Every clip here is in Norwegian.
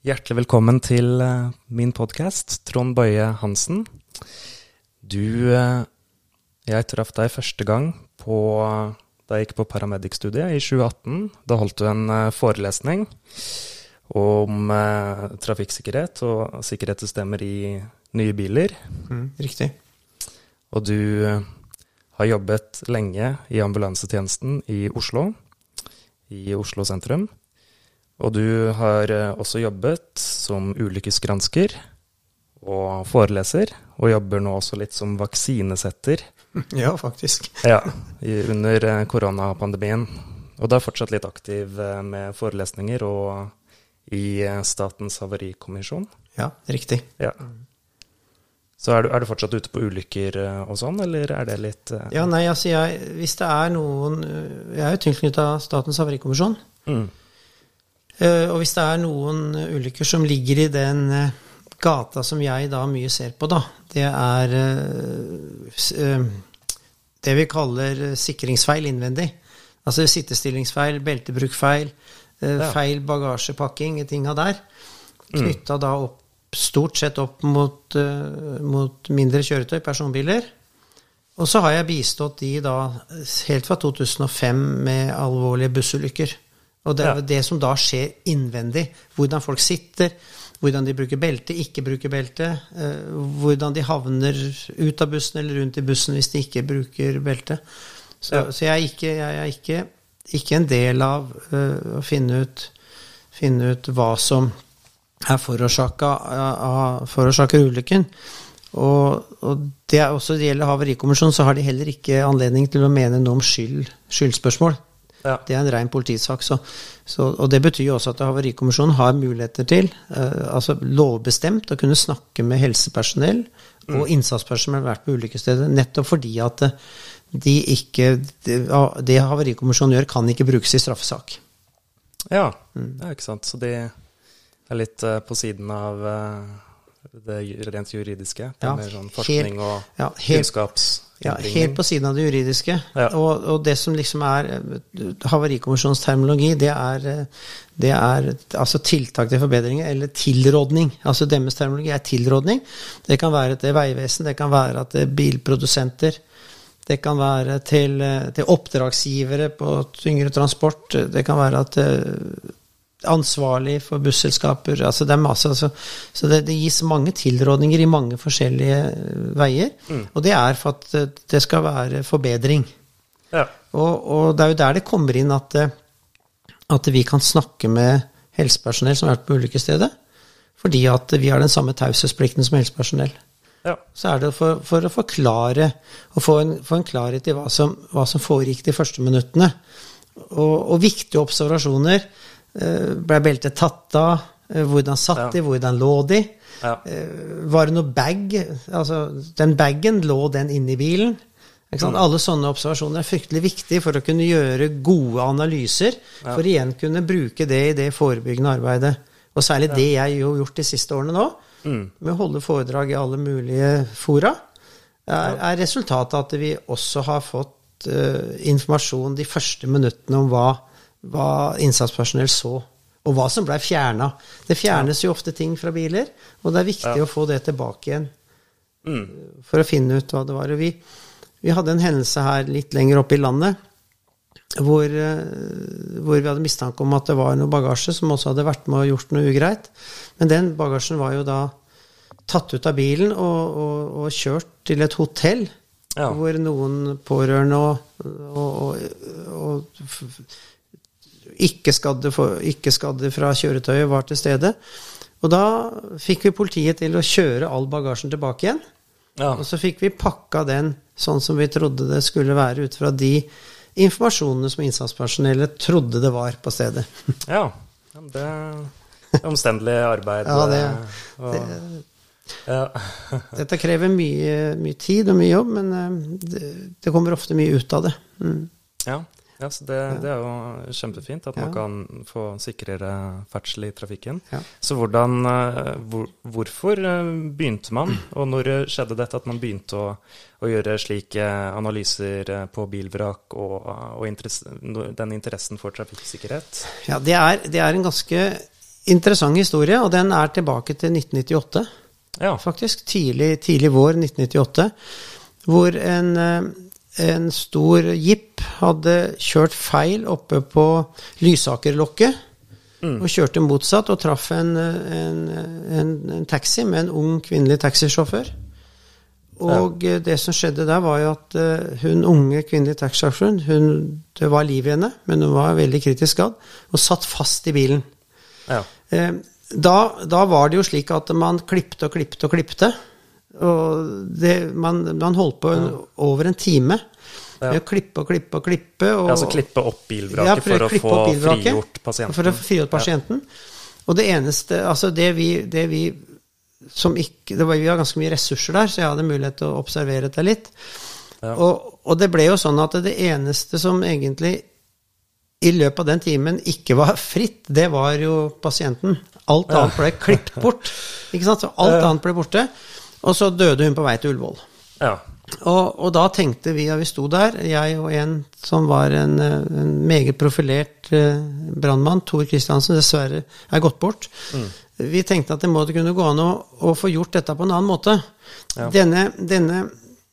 Hjertelig velkommen til eh, min podkast, Trond Bøye Hansen. Du eh, Jeg traff deg første gang på, da jeg gikk på paramedic-studiet i 2018. Da holdt du en eh, forelesning om trafikksikkerhet og sikkerhetssystemer i nye biler. Mm, riktig. Og du har jobbet lenge i ambulansetjenesten i Oslo, i Oslo sentrum. Og du har eh, også jobbet som ulykkesgransker og foreleser, og jobber nå også litt som vaksinesetter. Ja, faktisk. Ja, under eh, koronapandemien. Og du er fortsatt litt aktiv eh, med forelesninger og i Statens havarikommisjon. Ja, riktig. Ja. Så er du, er du, fortsatt ute på ulykker og sånn, eller er det litt. Ja, nei, altså jeg, hvis det er noen Jeg er jo tilknytta Statens havarikommisjon. Mm. Eh, og hvis det er noen ulykker som ligger i den eh, gata som jeg da mye ser på, da, det er eh, det vi kaller sikringsfeil innvendig. Altså sittestillingsfeil, beltebrukfeil, feil bagasjepakking, tinga der. Knytta da opp, stort sett opp mot, mot mindre kjøretøy, personbiler. Og så har jeg bistått de da helt fra 2005 med alvorlige bussulykker. Og det er ja. det som da skjer innvendig. Hvordan folk sitter, hvordan de bruker belte, ikke bruker belte. Eh, hvordan de havner ut av bussen eller rundt i bussen hvis de ikke bruker belte. Så, ja. så jeg er, ikke, jeg er ikke, ikke, en del av uh, å finne ut, finne ut, hva som er forårsaka forårsaker ulykken. Og, og, det er også det gjelder Havarikommisjonen, så har de heller ikke anledning til å mene noe om skyld, skyldspørsmål. Ja. Det er en ren politisak. Så, så, og det betyr jo også at Havarikommisjonen har muligheter til, uh, altså lovbestemt, å kunne snakke med helsepersonell mm. og innsatspersonell vært på ulykkesstedet, nettopp fordi at eh, de ikke Det, det Havarikommisjonen gjør, kan ikke brukes i straffesak. Ja, mm. ja ikke sant. Så det er litt uh, på siden av uh det rent juridiske? Det ja, mer sånn forskning helt, og ja, kunnskaps... Ja, helt på siden av det juridiske. Ja. Og, og, det som liksom er Havarikommisjonens terminologi, det er, det er altså tiltak til forbedringer, eller tilrådning. Altså deres terminologi er tilrådning. Det kan være til Vegvesen, det kan være til bilprodusenter. Det kan være til, til oppdragsgivere på tyngre transport. Det kan være til ansvarlig for busselskaper. Altså det er masse, altså, så det, det, gis mange tilrådninger i mange forskjellige eh, veier. Mm. Og det er for at eh, det skal være forbedring. Ja. Og, og, det er jo der det kommer inn at, eh, at vi kan snakke med helsepersonell som har vært på ulykkesstedet. Fordi at vi har den samme taushetsplikten som helsepersonell. Ja. Så er det for, for å forklare og få en, få en klarhet i hva som, hva som foregikk de første minuttene. Og, og viktige observasjoner ble beltet tatt av? Eh, hvordan satt de? Hvordan lå de? Ja. Eh, var det noe bag? Altså, den bagen, lå den inni bilen? Mm. Alle sånne observasjoner er fryktelig viktige for å kunne gjøre gode analyser, ja. for igjen kunne bruke det i det forebyggende arbeidet. Og særlig ja. det jeg har gjort de siste årene nå, mm. med å holde foredrag i alle mulige fora, er, er resultatet at vi også har fått uh, informasjon de første minuttene om hva hva innsatspersonell så, og hva som blei fjerna. Det fjernes jo ofte ting fra biler, og det er viktig ja. å få det tilbake igjen mm. for å finne ut hva det var. Vi, vi hadde en hendelse her litt lenger oppe i landet hvor, eh, hvor, vi hadde mistanke om at det var noe bagasje som også hadde vært med og gjort noe ugreit. Men den bagasjen var jo da tatt ut av bilen og, og, og kjørt til et hotell. Ja. Hvor noen pårørende og, og ikke-skadde ikke fra kjøretøyet var til stede. Og da fikk vi politiet til å kjøre all bagasjen tilbake igjen. Ja. Og så fikk vi pakka den sånn som vi trodde det skulle være, ut fra de informasjonene som innsatspersonellet trodde det var på stedet. ja, det er omstendelig arbeid. ja, det, det, ja. Dette krever mye, mye, tid og mye jobb, men eh, det, det kommer ofte mye ut av det. Mm. Ja, ja, så det, det, er jo kjempefint at man kan få sikrere ferdsel i trafikken. Så hvordan, eh, hvor, hvorfor eh, begynte man, og når skjedde dette at man begynte å, å gjøre slike analyser eh, på bilvrak og, og interesse, den interessen for trafikksikkerhet? Ja, det er, det er, en ganske interessant historie, og den er tilbake til 1998. Ja. Faktisk. Tidlig, tidlig vår 1998. Hvor en, eh, en stor jeep hadde kjørt feil oppe på Lysakerlokket. Mm. Og kjørte motsatt og traff en, en, en, en taxi med en ung kvinnelig taxisjåfør. Og ja. det som skjedde der, var jo at uh, hun unge kvinnelige taxisjåføren Det var liv i henne, men hun var veldig kritisk skadd og satt fast i bilen. Ja. Uh, da, da, var det jo slik at man klipte og klipte og klipte. Og det, man, man, holdt på en, over en time med å klippe og klippe og klippe. Og, ja, altså klippe opp bilvraket for, å få frigjort pasienten. For å få frigjort pasienten. Og det eneste Altså, det vi, det vi som ikke det var, Vi har ganske mye ressurser der, så jeg hadde mulighet til å observere det litt. Ja. Og, og, det ble jo sånn at det eneste som egentlig i løpet av den timen ikke var fritt, det var jo pasienten. Alt annet ble klippet bort. Ikke sant? Så alt annet ble borte. Og så døde hun på vei til Ullevål. Ja. Og, og, da tenkte vi, da vi sto der, jeg og en som var en, en meget profilert uh, brannmann, Tor Kristiansen, dessverre er gått bort. Mm. Vi tenkte at det måtte kunne gå an å, å, få gjort dette på en annen måte. Ja. Denne, denne,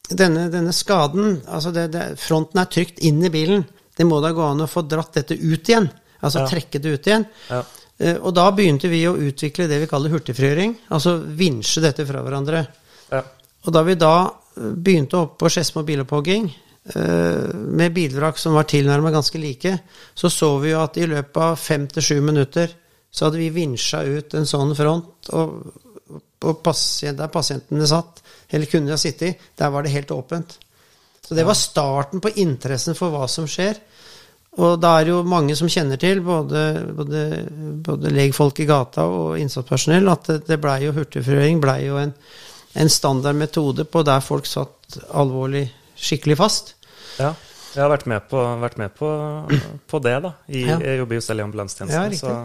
denne, denne, skaden, altså det, det, fronten er trykt inn i bilen. Det må da gå an å få dratt dette ut igjen. Altså ja. trekke det ut igjen. Ja. Uh, og da begynte vi å utvikle det vi kaller hurtigfrigjøring. Altså vinsje dette fra hverandre. Og da vi da begynte opp på Skedsmo bilopphogging uh, med bilvrak som var tilnærmet ganske like, så så vi jo at i løpet av fem til sju minutter så hadde vi vinsja ut en sånn front, og, og pasient, der pasientene satt, eller kunne ha sittet, der var det helt åpent. Så det var starten på interessen for hva som skjer. Og da er det jo mange som kjenner til, både, både, både legfolk i gata og innsatspersonell, at det, det blei jo hurtigfrøring, blei jo en, en standard metode på der folk satt alvorlig skikkelig fast. Ja. Jeg har vært med på, vært med på, på det, da. I, ja. Jeg jobber jo selv i ambulansetjenesten. Ja, så.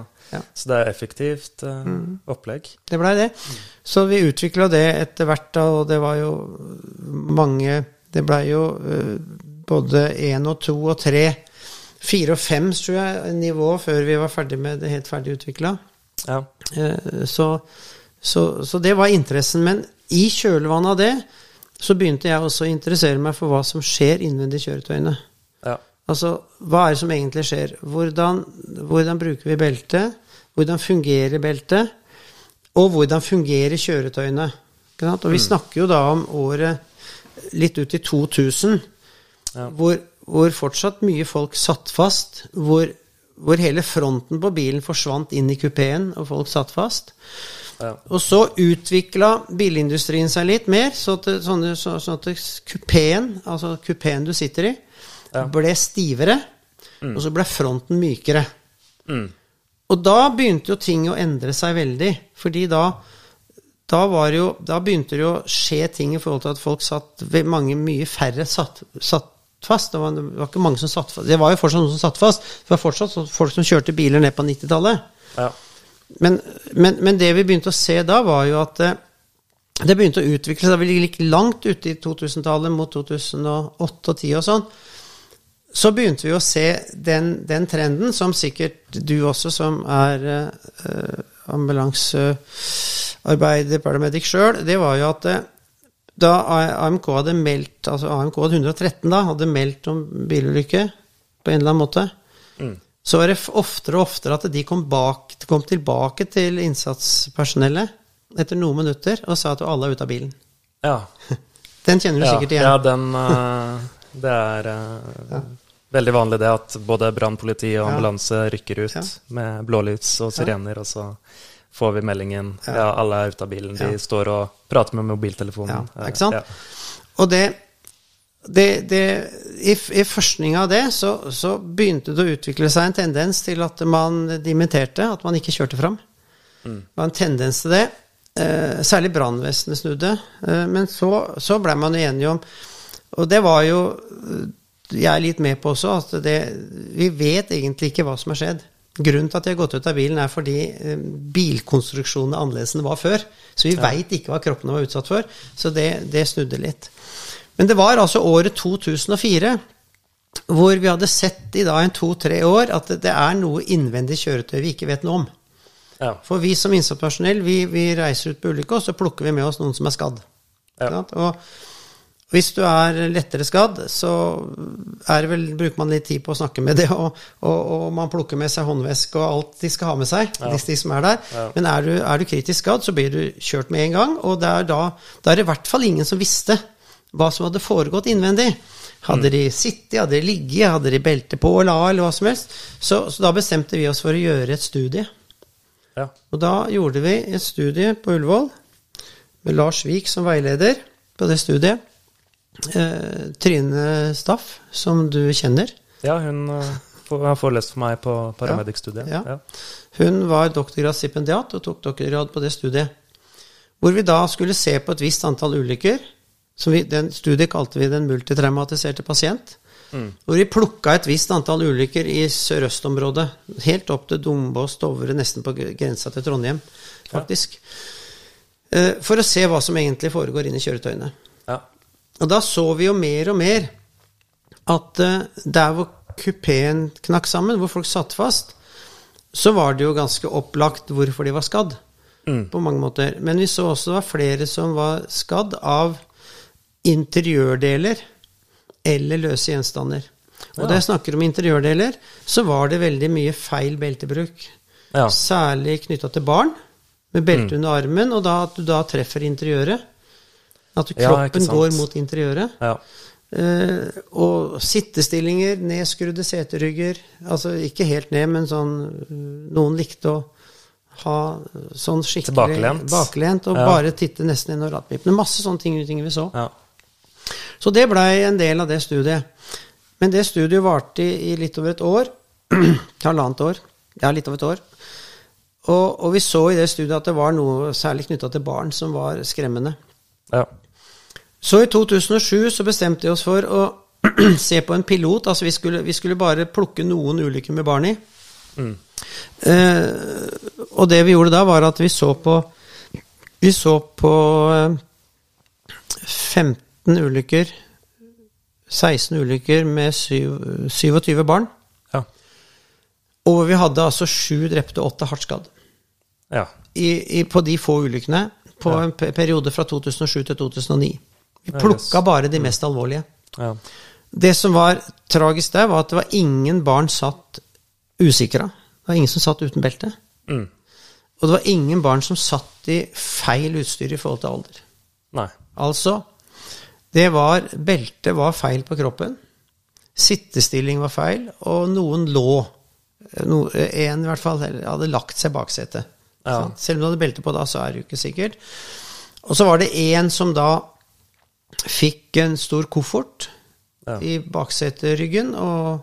Så det er effektivt uh, mm. opplegg. Det blei det. Så vi utvikla det etter hvert, da, og det var jo mange Det blei jo uh, både én og to og tre, fire og fem, tror jeg, nivå før vi var ferdig med det helt ferdig utvikla. Ja. Uh, så, så, så, det var interessen. Men i kjølvannet av det så begynte jeg også å interessere meg for hva som skjer innvendig i kjøretøyene. Ja. Altså, hva er det som egentlig skjer? Hvordan, hvordan bruker vi beltet? Hvordan fungerer beltet? Og hvordan fungerer kjøretøyene? Og vi mm. snakker jo da om året litt ut i 2000, ja. hvor, hvor, fortsatt mye folk satt fast, hvor, hvor, hele fronten på bilen forsvant inn i kupeen, og folk satt fast. Ja. Og så utvikla bilindustrien seg litt mer, så at, sånne, så, sånn at kupeen, altså kupeen du sitter i, ja. ble stivere, mm. og så ble fronten mykere. Mm. Og da begynte jo ting å endre seg veldig. Fordi da, da, jo, da begynte det å skje ting i forhold til at folk satt mange, Mye færre satt, satt fast. Det var, det var, ikke mange som satt fast. Det var jo fortsatt noen som satt fast. Det var fortsatt folk som kjørte biler ned på 90-tallet. Ja. Men, men, men, det vi begynte å se da, var jo at eh, det begynte å utvikle seg. Da vi gikk langt ute i 2000-tallet, mot 2008 og 2010 og sånn, så begynte vi å se den, den, trenden, som sikkert du også, som er eh, ambulansearbeider, paramedic sjøl, det var jo at uh, da AMK hadde meldt, altså AMK 113 da, hadde meldt om bilulykke på en eller annen måte, mm. Så var det oftere og oftere at de kom, bak, kom tilbake til innsatspersonellet etter noen minutter og sa at alle er ute av bilen. Ja. Den kjenner du ja, sikkert igjen. Ja, den uh, Det er ja. Veldig vanlig det at både brannpoliti og ambulanse rykker ut med blålys og sirener, og så får vi meldingen ja, ja alle er ute av bilen. De står og prater med mobiltelefonen. Ja, ikke sant? Og det, det, det I, i forskninga av det så, så, begynte det å utvikle seg en tendens til at man dimitterte, at man ikke kjørte fram. Mm. Det var en tendens til det. Eh, særlig brannvesenet snudde. Eh, men så, så blei man enige om Og det var jo jeg er litt med på også, at det, vi vet egentlig ikke hva som har skjedd. Grunnen til at de har gått ut av bilen, er fordi eh, bilkonstruksjonen er annerledes enn det var før. Så vi ja. veit ikke hva kroppene var utsatt for. Så det, det, snudde litt. Men det var altså året 2004 hvor vi hadde sett i da en to-tre år at det er noe innvendig kjøretøy vi ikke vet noe om. Ja. For vi som innsatspersonell, vi, vi, reiser ut på ulykke, og så plukker vi med oss noen som er skadd. Ja. Og hvis du er lettere skadd, så vel, bruker man litt tid på å snakke med det, og, og, og, man plukker med seg håndveske og alt de skal ha med seg, ja. de, som er der. Men er du, er du, kritisk skadd, så blir du kjørt med en gang, og det er da, da er det i hvert fall ingen som visste hva som hadde foregått innvendig. Hadde de sittet, hadde de ligget, hadde de belte på eller av, eller hva som helst. Så, så, da bestemte vi oss for å gjøre et studie. Ja. Og da gjorde vi et studie på Ullevål med Lars Vik som veileder på det studiet. Eh, Trine Staff, som du kjenner. Ja, hun uh, har forelest for meg på paramedic-studiet. Ja, ja. Hun var doktorgradsstipendiat og tok doktorgrad på det studiet. Hvor vi da skulle se på et visst antall ulykker. Som vi, den studiet kalte vi den multitraumatiserte pasient. Mm. Hvor vi plukka et visst antall ulykker i sørøstområdet. Helt opp til Dombås, Dovre, nesten på grensa til Trondheim, faktisk. Ja. Eh, for å se hva som egentlig foregår inni kjøretøyene. Og da så vi jo mer og mer at uh, der hvor kupeen knakk sammen, hvor folk satt fast, så var det jo ganske opplagt hvorfor de var skadd. Mm. På mange måter. Men vi så også det var flere som var skadd av interiørdeler eller løse gjenstander. Og ja. da jeg snakker om interiørdeler, så var det veldig mye feil beltebruk. Ja. Særlig knytta til barn, med belte mm. under armen, og da at du da treffer interiøret. At kroppen ja, går mot interiøret. Ja. Uh, og sittestillinger, nedskrudde seterygger. Altså ikke helt ned, men sånn Noen likte å ha sånn skikkelig Tilbakelent. Baklent, og ja. bare titte nesten inn og ratpipene. Masse sånne ting, ting vi så. Ja. Så det blei en del av det studiet. Men det studiet varte i, i litt over et år. Halvannet år. Ja, litt over et år. Og, og, vi så i det studiet at det var noe særlig knytta til barn som var skremmende. Ja. Så i 2007 så bestemte vi oss for å se på en pilot. Altså vi skulle, vi skulle bare plukke noen ulykker med barn i. Mm. Eh, og det vi gjorde da, var at vi så på Vi så på eh, 15 ulykker 16 ulykker med 7, 27 barn. Ja. Og vi hadde altså sju drepte og åtte hardt skadd. Ja. I, i, på de få ulykkene på ja. en periode fra 2007 til 2009. Vi plukka bare de mest alvorlige. Ja. Det som var tragisk der, var at det var ingen barn satt usikra. Det var ingen som satt uten belte. Mm. Og det var ingen barn som satt i feil utstyr i forhold til alder. Nei. Altså, det var Beltet var feil på kroppen. Sittestilling var feil, og noen lå. No, en i hvert fall hadde lagt seg bak setet. Ja. Selv om du hadde belte på da, så er det jo ikke sikkert. Og så var det en som da fikk en stor koffert ja. i bakseteryggen og,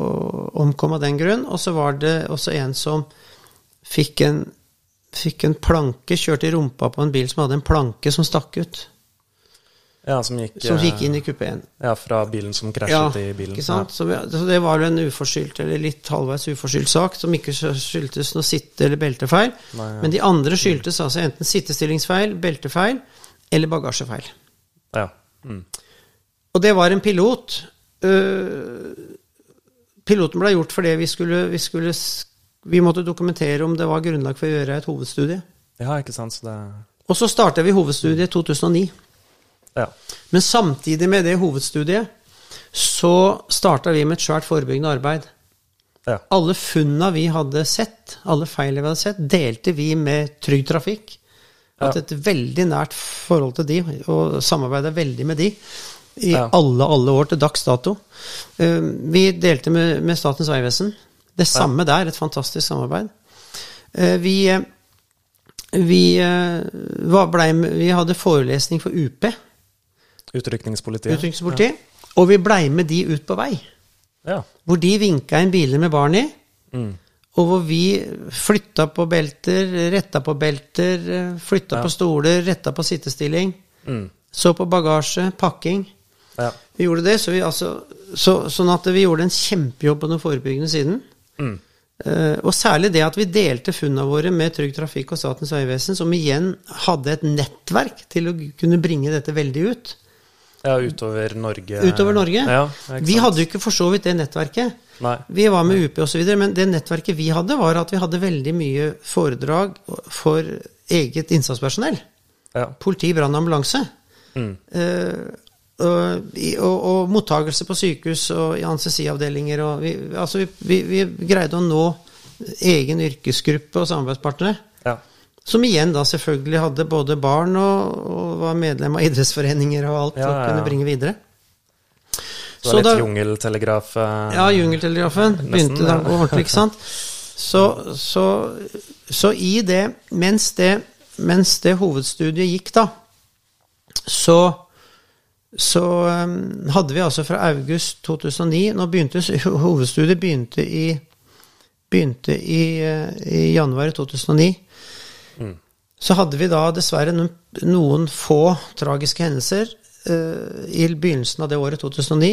og omkom av den grunn. Og så var det også en som fikk en, fikk en planke kjørt i rumpa på en bil som hadde en planke som stakk ut. Ja, som gikk, som gikk inn i kupeen. Ja, fra bilen som krasjet ja, i bilen. Ikke sant? Så, så, det var jo en uforskyldt, eller litt halvveis uforskyldt sak, som ikke skyldtes noe sitte- eller beltefeil. Nei, ja. Men de andre skyldtes altså enten sittestillingsfeil, beltefeil eller bagasjefeil. Ja. Mm. Og det var en pilot. Uh, piloten ble gjort fordi vi skulle, vi skulle Vi måtte dokumentere om det var grunnlag for å gjøre et hovedstudie. Ja, ikke sant, så det... Og så starta vi hovedstudiet i 2009. Ja. Men samtidig med det hovedstudiet så starta vi med et svært forebyggende arbeid. Ja. Alle funna vi hadde sett, alle feilene vi hadde sett, delte vi med Trygg Trafikk. Hatt et veldig nært forhold til de, og samarbeida veldig med de i ja. alle, alle år til dags dato. Eh, vi delte med, med Statens vegvesen. Det samme ja. der, et fantastisk samarbeid. Eh, vi, eh, vi, ble, vi hadde forelesning for UP. Utrykningspolitiet. Utrykningspolitiet. Ja. Og vi blei med de ut på vei. Ja. Hvor de vinka inn biler med barn i. Mm. Og hvor vi flytta på belter, retta på belter, flytta ja. på stoler, retta på sittestilling. Mm. Så på bagasje, pakking. Ja. Vi gjorde det, så vi, altså, så, sånn at vi gjorde en kjempejobb på den forebyggende siden. Mm. Uh, og særlig det at vi delte funnene våre med Trygg Trafikk og Statens vegvesen, som igjen hadde et nettverk til å kunne bringe dette veldig ut. Ja, utover Norge. Utover Norge. Ja, vi hadde jo ikke for så vidt det nettverket. Nei. Vi var med UP osv., men det nettverket vi hadde, var at vi hadde veldig mye foredrag for eget innsatspersonell. Ja. Politi, brann ambulanse. Mm. Uh, og, og, og mottagelse på sykehus og i anestesiavdelinger. Og vi, altså vi, vi, vi greide å nå egen yrkesgruppe og samarbeidspartnere. Som igjen da selvfølgelig hadde både barn og, og var medlem av idrettsforeninger og alt Ja, og kunne bringe videre. Så, litt jungeltelegraf eh, Ja, jungeltelegrafen begynte da å gå ordentlig, ikke sant. Så, så, så i det mens, det mens det hovedstudiet gikk, da, så så um, hadde vi altså fra august 2009 Nå begynte hovedstudiet begynte i begynte i, eh, i januar 2009. Mm. Så hadde vi da dessverre noen, noen få tragiske hendelser uh, i begynnelsen av det året 2009.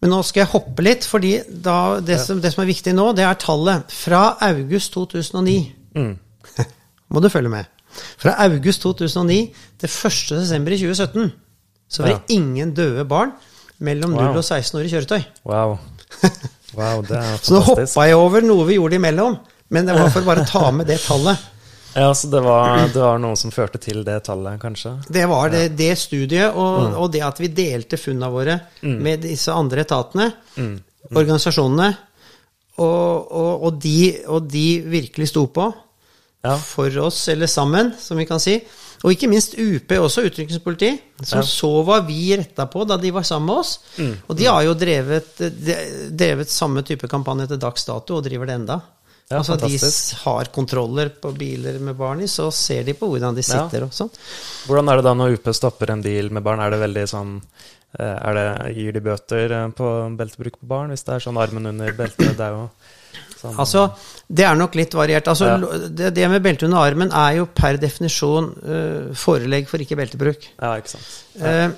Men nå skal jeg hoppe litt, fordi da, det, som, det som er viktig nå, det er tallet. Fra august 2009 Mm. må du følge med. Fra august 2009 til 1. desember i 2017 så var det Ja. ingen døde barn mellom 0 og 16 år i kjøretøy. Wow. wow, det er Så nå hoppa jeg over noe vi gjorde imellom, men det var for å bare ta med det tallet. Ja, så det var, det var noe som førte til det tallet, kanskje? Det var det, det studiet, og, Mm. og det at vi delte funnene våre med disse andre etatene, Mm. organisasjonene, og, og, og, de, og de virkelig sto på Ja. for oss, eller sammen, som vi kan si. Og ikke minst UP, også utrykningspoliti, som Ja. så hva vi retta på da de var sammen med oss. Mm. Og de har jo drevet, drevet samme type kampanje til dags dato, og driver det enda. Ja, altså fantastisk. de har kontroller på biler med barn i, så ser de på hvordan de Ja. sitter og sånn. Hvordan er det da når UP stopper en bil med barn? Er det veldig sånn eh, er det, Gir de bøter eh, på beltebruk på barn hvis det er sånn armen under beltet? Det er jo sånn Altså, det er nok litt variert. Altså, Ja. det, det med belte under armen er jo per definisjon uh, forelegg for ikke beltebruk. Ja, ikke sant. Eh,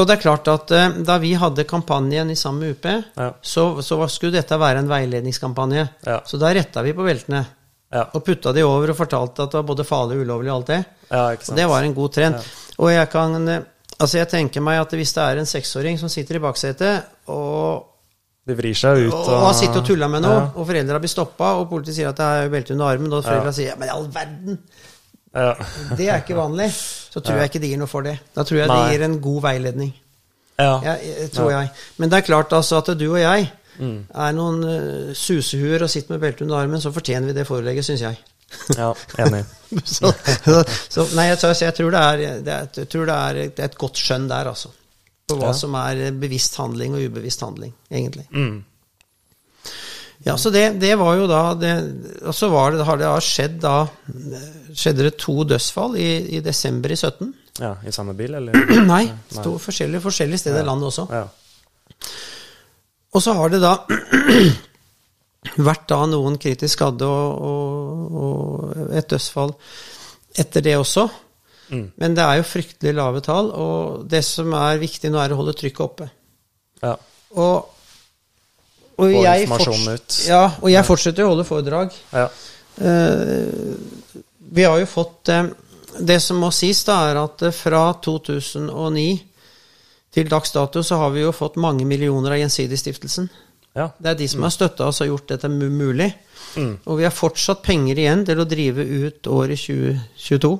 og det er klart at eh, da vi hadde kampanjen i sammen med UP, Ja. så, så var- skulle dette være en veiledningskampanje. Ja. Så da retta vi på beltene. Ja, Og putta de over og fortalte at det var både farlig og ulovlig og alt det. ja ikke Og sant. det var en god trend. Ja. Og jeg kan eh, Altså, jeg tenker meg at hvis det er en seksåring som sitter i baksetet og De vrir seg ut og har sittet og tulla med noe, Ja. og foreldra blir stoppa, og politiet sier at det er belte under armen, og foreldra Ja. sier men i all verden, Ja. det er ikke vanlig, så tror jeg ikke det gir noe for det. Da tror jeg Nei. det gir en god veiledning. ja. Jeg, tror jeg. Men det er klart altså at du og jeg Mm. er noen uh, susehuer og sitter med belte under armen, så fortjener vi det forelegget, syns jeg. ja, enig. så, så, nei, jeg, så jeg tror det er, det jeg tror det er et, et godt skjønn der, altså. På hva Ja. som er bevisst handling og ubevisst handling, egentlig. Mm. Ja, så det, det var jo da det, Og så var det, har det da skjedd da Skjedde det to dødsfall i, i desember i 17? Ja, I samme bil, eller? Nei, to forskjellige, forskjellige steder i landet også. Ja. Og så har det da vært da noen kritisk skadde og, og, og et dødsfall etter det også. Mm. Men det er jo fryktelig lave tall, og det som er viktig nå, er å holde trykket oppe. ja. Og, og, Få jeg, informasjonen ut. ja, og jeg fortsetter å holde foredrag. ja. Uh, vi har jo fått uh, Det som må sies, da, er at eh, fra 2009 til dags dato så har vi jo fått mange millioner av Gjensidigestiftelsen. ja. Det er de som har støtta oss og gjort dette mulig. Mm. Og vi har fortsatt penger igjen til å drive ut året 2022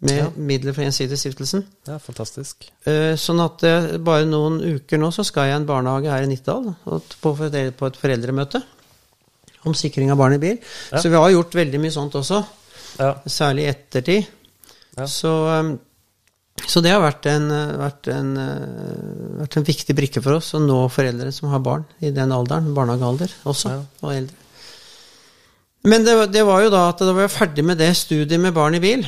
med Ja. midler fra Gjensidigestiftelsen. ja fantastisk. Eh, Sånn at eh, bare noen uker nå så skal jeg i en barnehage her i Nittedal på på et foreldremøte om sikring av barn i bil. Ja. Så vi har gjort veldig mye sånt også, Ja. særlig i ettertid. Ja. Så, eh, så det har vært en, vært, en, vært en viktig brikke for oss å nå foreldre som har barn i den alderen, barnehagealder også, og eldre. Men det, det var jo da at da var jeg ferdig med det studiet med barn i bil.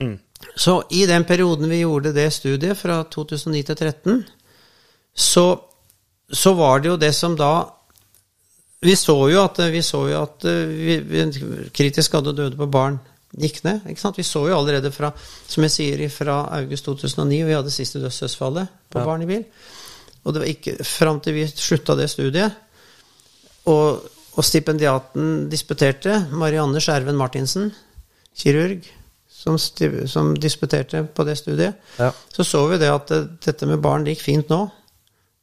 Mm. Så i den perioden vi gjorde det studiet, fra 2009 til 2013, så, så var det jo det som da Vi så jo at, vi så jo at vi, vi, kritisk skadde og døde på barn gikk ned. ikke sant? Vi så jo allerede fra som jeg sier, fra august 2009, vi hadde siste dødsfallet på Ja. barn i bil. Og det var ikke fram til vi slutta det studiet, og, og stipendiaten disputerte, Marianne Skjerven Martinsen, kirurg, som, som disputerte på det studiet, Ja. så så vi det at det, dette med barn det gikk fint nå.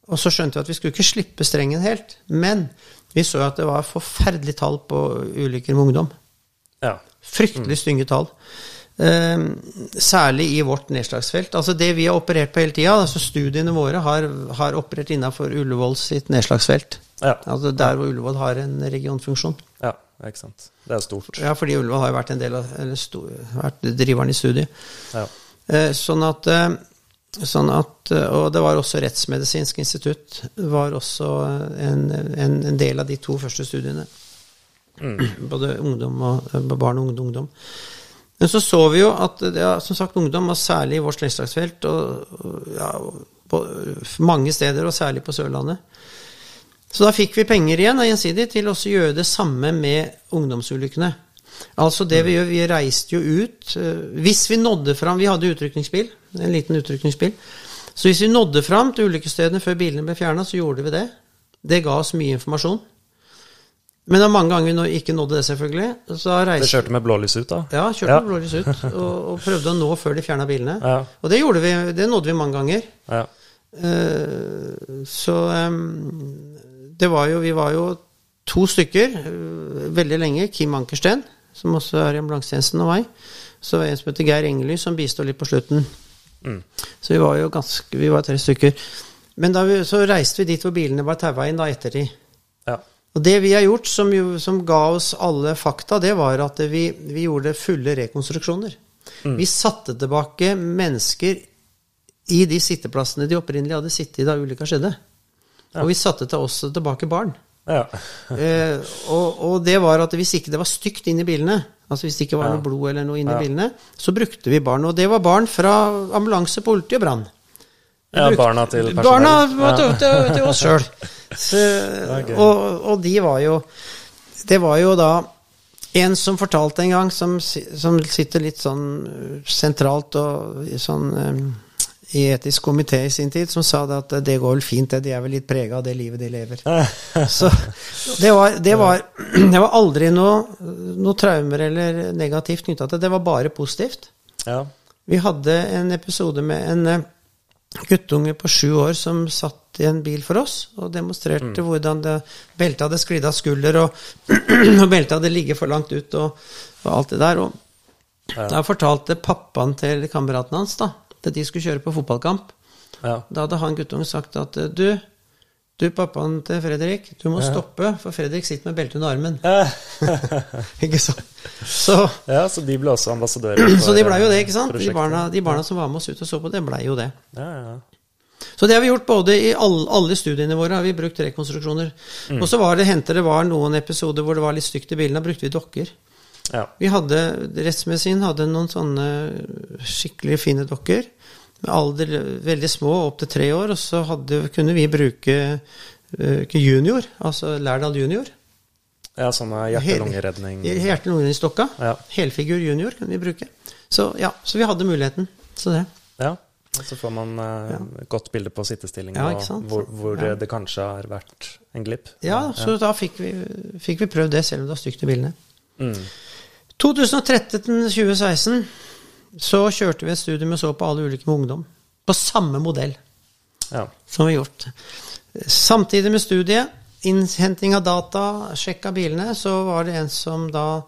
Og så skjønte vi at vi skulle ikke slippe strengen helt. Men vi så at det var forferdelig tall på ulykker med ungdom. Ja. Fryktelig stygge tall. Um, særlig i vårt nedslagsfelt. Altså Det vi har operert på hele tida, altså studiene våre har, har operert innafor Ullevål sitt nedslagsfelt. Ja. Altså Der hvor Ullevål har en regionfunksjon. ja, ikke sant. Det er stort. Ja, fordi Ulva har jo vært en del av eller sto, vært driveren i studiet. Ja. Eh, sånn at, eh, sånn at eh, Og det var også Rettsmedisinsk institutt var også en, en, en del av de to første studiene. Både ungdom og eh, barn og ungdom. Men så så vi jo at ja, som sagt, ungdom, og særlig i vårt slektslagsfelt, og, og ja, på mange steder, og særlig på Sørlandet. Så da fikk vi penger igjen av Gjensidig til å gjøre det samme med ungdomsulykkene. Altså det vi gjør, vi reiste jo ut eh, Hvis vi nådde fram Vi hadde utrykningsbil, en liten utrykningsbil. Så hvis vi nådde fram til ulykkesstedene før bilene ble fjerna, så gjorde vi det. Det ga oss mye informasjon. Men det var mange ganger vi ikke nådde det, selvfølgelig. Så reiste... reiste kjørte med blålys ut, da? ja, kjørte Ja. med blålys ut og, og prøvde å nå før de fjerna bilene. Ja. Og det gjorde vi, det nådde vi mange ganger. Ja. Uh, så em, det var jo Vi var jo to stykker eh, veldig lenge. Kim Ankersten, som også er i ambulansetjenesten, og meg. Så var det en som heter Geir Engely, som bistod litt på slutten. Mm. Så vi var jo ganske Vi var tre stykker. Men da vi, så reiste vi dit hvor bilene var taua inn da de. ja. Og det vi har gjort som, jo, som ga oss alle fakta, det var at vi, vi gjorde fulle rekonstruksjoner. Vi satte tilbake mennesker i de sitteplassene de opprinnelig hadde sittet i da ulykka skjedde. Og vi satte til oss tilbake barn. ja. Eh, og, og det var at hvis ikke det var stygt inni i bilene, altså hvis det ikke var Ja. noe blod eller noe inni i Ja. bilene, så brukte vi barn. Og det var barn fra ambulanse, politi og brann. Ja, barna til personell. Barna Ja. til, til, til oss sjøl. Og, og de var jo Det var jo da en som fortalte en gang, som, som sitter litt sånn uh, sentralt og sånn um, i etisk komité i sin tid, som sa det at det går vel fint, det. De er vel litt prega av det livet de lever. Så det var, det var, det var aldri noe, noe traumer eller negativt knytta til det. Det var bare positivt. ja. Vi hadde en episode med en eh, guttunge på sju år som satt i en bil for oss og demonstrerte hvordan det, beltet hadde sklidd av skulder, og, og beltet hadde ligget for langt ut, og, og alt det der. Og Ja. da fortalte pappaen til kameraten hans da, at de skulle kjøre på fotballkamp. ja. Da hadde han guttungen sagt at du, du pappaen til Fredrik, du må stoppe, for Fredrik sitter med belte under armen. Ikke sant? Så ja, så de ble også ambassadører? så de blei jo det, ikke sant? De barna, de barna som var med oss ut og så på det, blei jo det. Ja, ja. Så det har vi gjort både i alle, alle studiene våre, har vi brukt rekonstruksjoner. Mm. Og så var det, hendte det var noen episoder hvor det var litt stygt i bilene, da brukte vi dokker. Ja. Vi hadde, Rettsmedisin hadde noen sånne skikkelig fine dokker. Med alder veldig små, opp til tre år. Og så hadde, kunne vi bruke uh, junior, altså Lærdal junior. ja sånn er hjerte-lungeredning. Hjerte-lungeredningsdokka. Ja. Helfigur junior kunne vi bruke. Så ja, så vi hadde muligheten. Så det. Ja. Så får man eh, ja. godt bilde på sittestillinga, Ja, hvor, hvor Ja. det kanskje har vært en glipp. Ja, så da fikk vi, fikk vi prøvd det, selv om det var stygt i bildene. Mm. 2013 til 2016 så kjørte vi et studium og så på alle ulykker med ungdom. På samme modell Ja. som vi har gjort. Samtidig med studiet, innhenting av data, sjekk av bilene, så var det en som da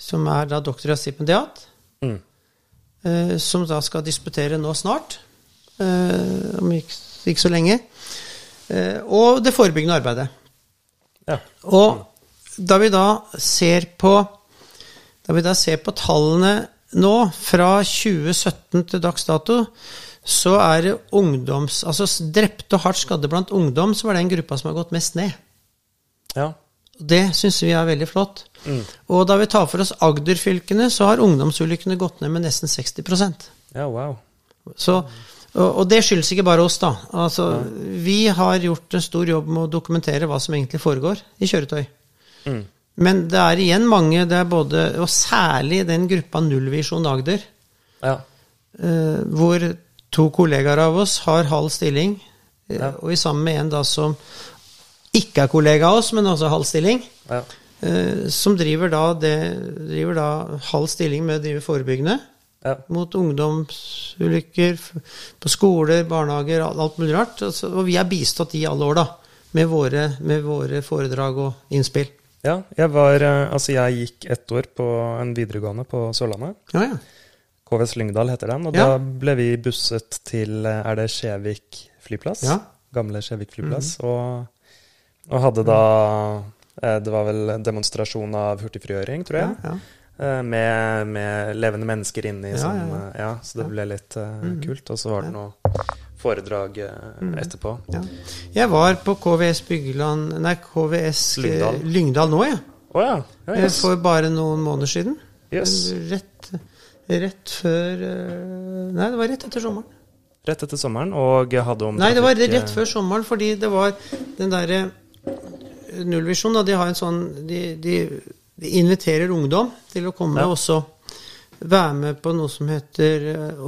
som er da doktorgradsstipendiat, Mm. eh, som da skal disputere nå snart, eh, om ikke, ikke så lenge. Eh, og det forebyggende arbeidet. ja. Og da vi da ser på Da vi da ser på tallene nå, fra 2017 til dags dato, så er det ungdoms... Altså drepte og hardt skadde blant ungdom, så var det en gruppa som har gått mest ned. ja. Det syns vi er veldig flott. Mm. Og da vi tar for oss Agder-fylkene, så har ungdomsulykkene gått ned med nesten 60% Ja, wow. så, og, og det skyldes ikke bare oss, da. Altså, Vi har gjort en stor jobb med å dokumentere hva som egentlig foregår i kjøretøy. Mm. Men det er igjen mange, det er både, og særlig den gruppa Nullvisjon Agder, Ja. eh, hvor to kollegaer av oss har halv stilling, eh, Ja. og vi sammen med en da som ikke er kollega av oss, men også halv stilling, ja. eh, som driver da, det, driver da halv stilling med å drive forebyggende. Mot ungdomsulykker på skoler, barnehager, alt mulig rart. Altså, og vi har bistått i alle år, da. Med våre, med våre, foredrag og innspill. Ja, jeg var eh, Altså, jeg gikk ett år på en videregående på Sørlandet. Ja, ja. KVS Lyngdal heter den. Og ja. da ble vi busset til eh, Er det Skjevik flyplass? Ja. Gamle Skjevik flyplass. Mm. Og, og, hadde da eh, Det var vel demonstrasjon av hurtigfrigjøring, tror jeg. Ja, ja. Med, med, levende mennesker inni. Ja, sånn, ja, ja. ja, så det ble litt uh, kult. Og så var det noe foredrag mm. etterpå. Jeg var på KVS Byggeland Nei, KVS Lyngdal, Lyngdal nå, jeg. Oh, ja. yes. For bare noen måneder siden. Yes. Rett, rett før uh, Nei, det var rett etter sommeren. Rett etter sommeren, og hadde om Nei, det var rett før sommeren, fordi det var den derre Nullvisjon, da. De har en sånn de, de de inviterer ungdom til å komme ja. og også være med på noe som heter uh,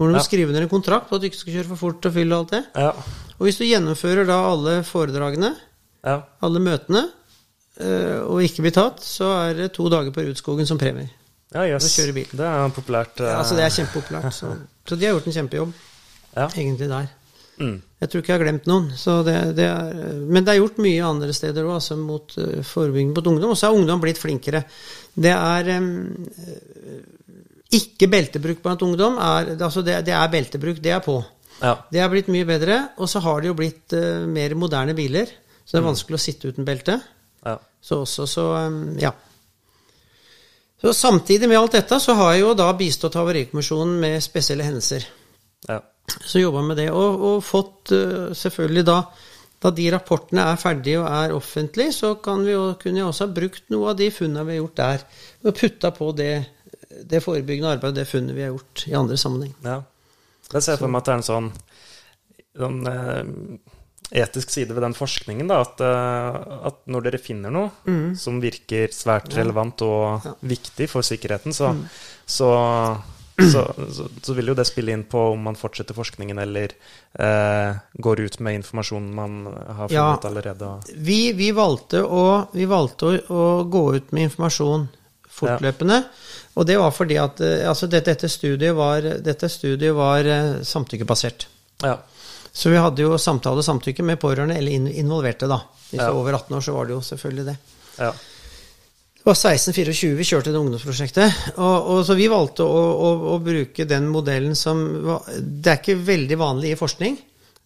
Ungdomsprosjektet. må du ja. skrive ned en kontrakt på at du ikke skal kjøre for fort og fylle og alt det. Ja. Og hvis du gjennomfører da alle foredragene, alle møtene, uh, og ikke blir tatt, så er det to dager på Rudskogen som premie. Ja, yes. Det er populært. Uh... Ja, altså det er kjempepopulært. Så, så de har gjort en kjempejobb, egentlig, der. Mm. Jeg tror ikke jeg har glemt noen. Det, det er, men det er gjort mye andre steder òg, altså mot uh, forebygging mot ungdom. Og så har ungdom blitt flinkere. Det er um, Ikke beltebruk blant ungdom. Er, altså det, det, er beltebruk. Det er på. Ja. Det er blitt mye bedre. Og så har det jo blitt uh, mer moderne biler, så det er mm. vanskelig å sitte uten belte. Ja. Så også, så um, ja. Så Samtidig med alt dette så har jeg jo da bistått Havarikommisjonen med spesielle hendelser. Ja. Så jobba med det, og, og fått uh, selvfølgelig da da de rapportene er ferdige og er offentlige, så kan vi jo, kunne jeg også ha brukt noe av de funnene vi har gjort der, og putta på det, det forebyggende arbeidet, det funnet vi har gjort i andre sammenheng. Ja. Jeg ser for meg at det er en sånn, sånn eh, etisk side ved den forskningen, da, at, uh, at når dere finner noe mm. som virker svært relevant og ja. viktig for sikkerheten, så, mm. så så, så, så, vil jo det spille inn på om man fortsetter forskningen eller eh, går ut med informasjon man har funnet ja, allerede. Vi, vi, valgte, å, vi valgte å, å, gå ut med informasjon fortløpende. Og det var fordi at eh, altså dette, dette, studiet var, dette studiet var eh, samtykkebasert. Ja. Så vi hadde jo samtale og samtykke med pårørende eller involverte, da. Hvis ja. over 18 år, så var det jo selvfølgelig det. Ja. Det var 16-24 vi kjørte det ungdomsprosjektet. Og, og så vi valgte å, å, å, bruke den modellen som var, Det er ikke veldig vanlig i forskning.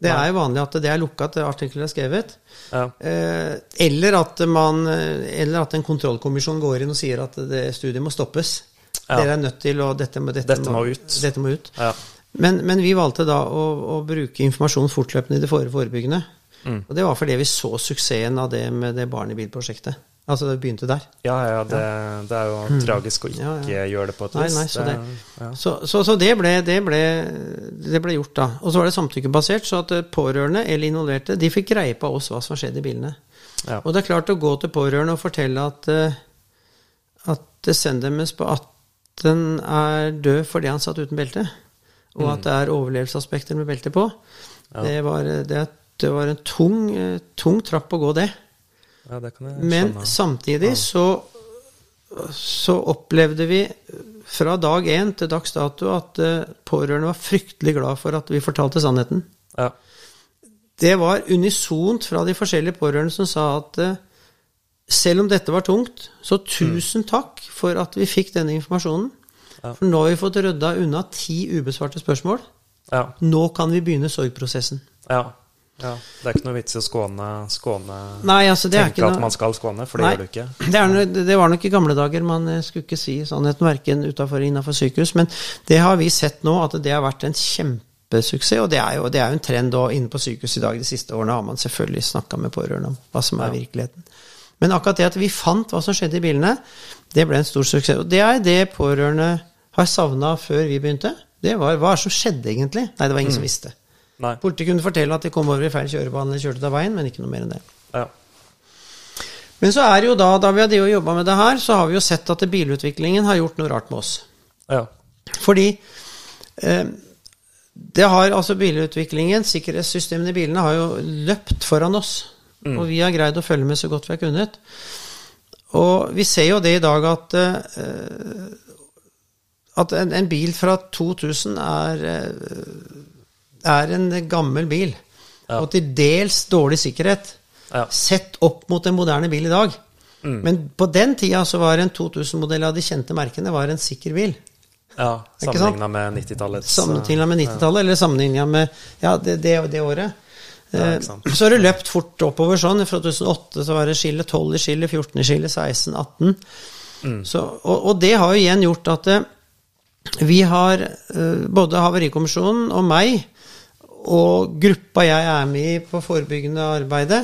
Det er jo vanlig at det er lukka at artikler er skrevet. Ja. Eh, eller, at man, eller at en kontrollkommisjon går inn og sier at det studiet må stoppes. Ja. Dere er nødt til å Dette, dette, dette må, ut. Dette må ut. Ja. Men, men, vi valgte da å, å bruke informasjon fortløpende i det forebyggende. Mm. Og det var fordi vi så suksessen av det med det Barn i bil-prosjektet. Altså det begynte der? Ja, ja, det, det er jo mm. tragisk å ikke ja, ja. gjøre det på et vis. Nei, nei, så, det, ja. så, så, så det, ble, det, ble, det, ble, gjort, da. Og så var det samtykkebasert, så at pårørende eller involverte de fikk greie på oss hva som skjedde i bilene. Og det er klart å gå til pårørende og fortelle at, eh, at descendemens på 18 er død fordi han satt uten belte, og at mm. det er overlevelsesaspekter med belte på, det var, det, var en tung, eh, tung trapp å gå, det. Ja, Men samtidig så, så opplevde vi fra dag én til dags dato at uh, pårørende var fryktelig glad for at vi fortalte sannheten. Ja. Det var unisont fra de forskjellige pårørende som sa at uh, selv om dette var tungt, så tusen mm. takk for at vi fikk denne informasjonen. Ja. For nå har vi fått rydda unna ti ubesvarte spørsmål. Ja. Nå kan vi begynne sorgprosessen. Ja. Ja, Det er ikke noe vits i å skåne, skåne Nei, altså det tenke er ikke at man skal skåne, for det Nei, gjør du ikke. Det, er, det, var nok i gamle dager. Man eh, skulle ikke si sannheten verken utafor eller innafor sykehus. Men det har vi sett nå, at det har vært en kjempesuksess. Og det er jo, det er jo en trend og inne på sykehus i dag. De siste årene har man selvfølgelig snakka med pårørende om hva som er ja. virkeligheten. Men akkurat det at vi fant hva som skjedde i bilene, det ble en stor suksess. Og det er det pårørende har savna før vi begynte. Det var hva som skjedde egentlig. Nei, det var ingen mm. som visste. Nei. Politiet kunne fortelle at de kom over i feil kjørebane eller kjørte ut av veien, men ikke noe mer enn det. Ja. Men så er det jo da, da vi har jobba med det her, så har vi jo sett at bilutviklingen har gjort noe rart med oss. Ja. Fordi eh, det har altså bilutviklingen, sikkerhetssystemene i bilene, har jo løpt foran oss. Mm. Og vi har greid å følge med så godt vi har kunnet. Og vi ser jo det i dag at eh, at en, en, bil fra 2000 er, er en gammel bil. Ja. Og til dels dårlig sikkerhet. Ja. Sett opp mot en moderne bil i dag. Mm. Men på den tida så var en 2000-modell av de kjente merkene var en sikker bil. Ja, sammenligna med 90-tallet. Sammenligna med 90-tallet, eller sammenligna med ja, det, det, det året. Ja, så har det løpt fort oppover sånn. Fra 2008 så var det skille 12 i skille, 14 i skille, 16, 18. Mm. Så, og, og, det har jo igjen gjort at uh, vi har, både Havarikommisjonen og meg, og gruppa jeg er med i på forebyggende arbeidet,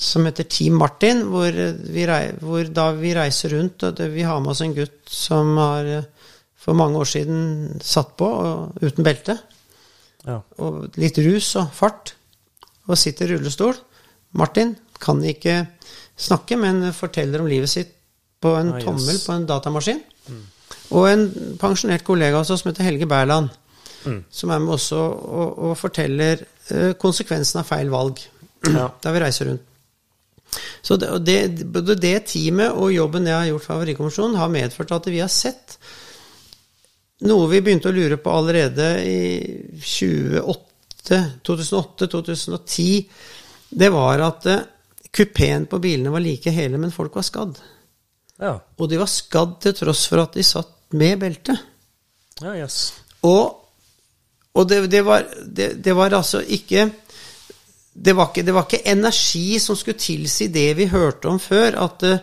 som heter Team Martin, hvor, vi, hvor da vi reiser rundt og det, Vi har med oss en gutt som har uh, for mange år siden satt på og, uten belte. Ja. Og litt rus og fart og sitter i rullestol. Martin kan ikke snakke, men forteller om livet sitt på en ah, tommel på en datamaskin. Mm. Og en pensjonert kollega også som heter Helge Berland, mm. som er med også og, og forteller uh, konsekvensen av feil valg. Ja. Der vi reiser rundt. Så det, det, både det teamet og jobben jeg har gjort for Havarikommisjonen, har medført at vi har sett noe vi begynte å lure på allerede i 2008 2008-2010, det var at uh, kupeen på bilene var like hele, men folk var skadd. Ja. Og de var skadd til tross for at de satt med belte. Ja, yes. Og, og det, det, var, det, det, var, altså ikke det var ikke, det var ikke energi som skulle tilsi det vi hørte om før, at uh,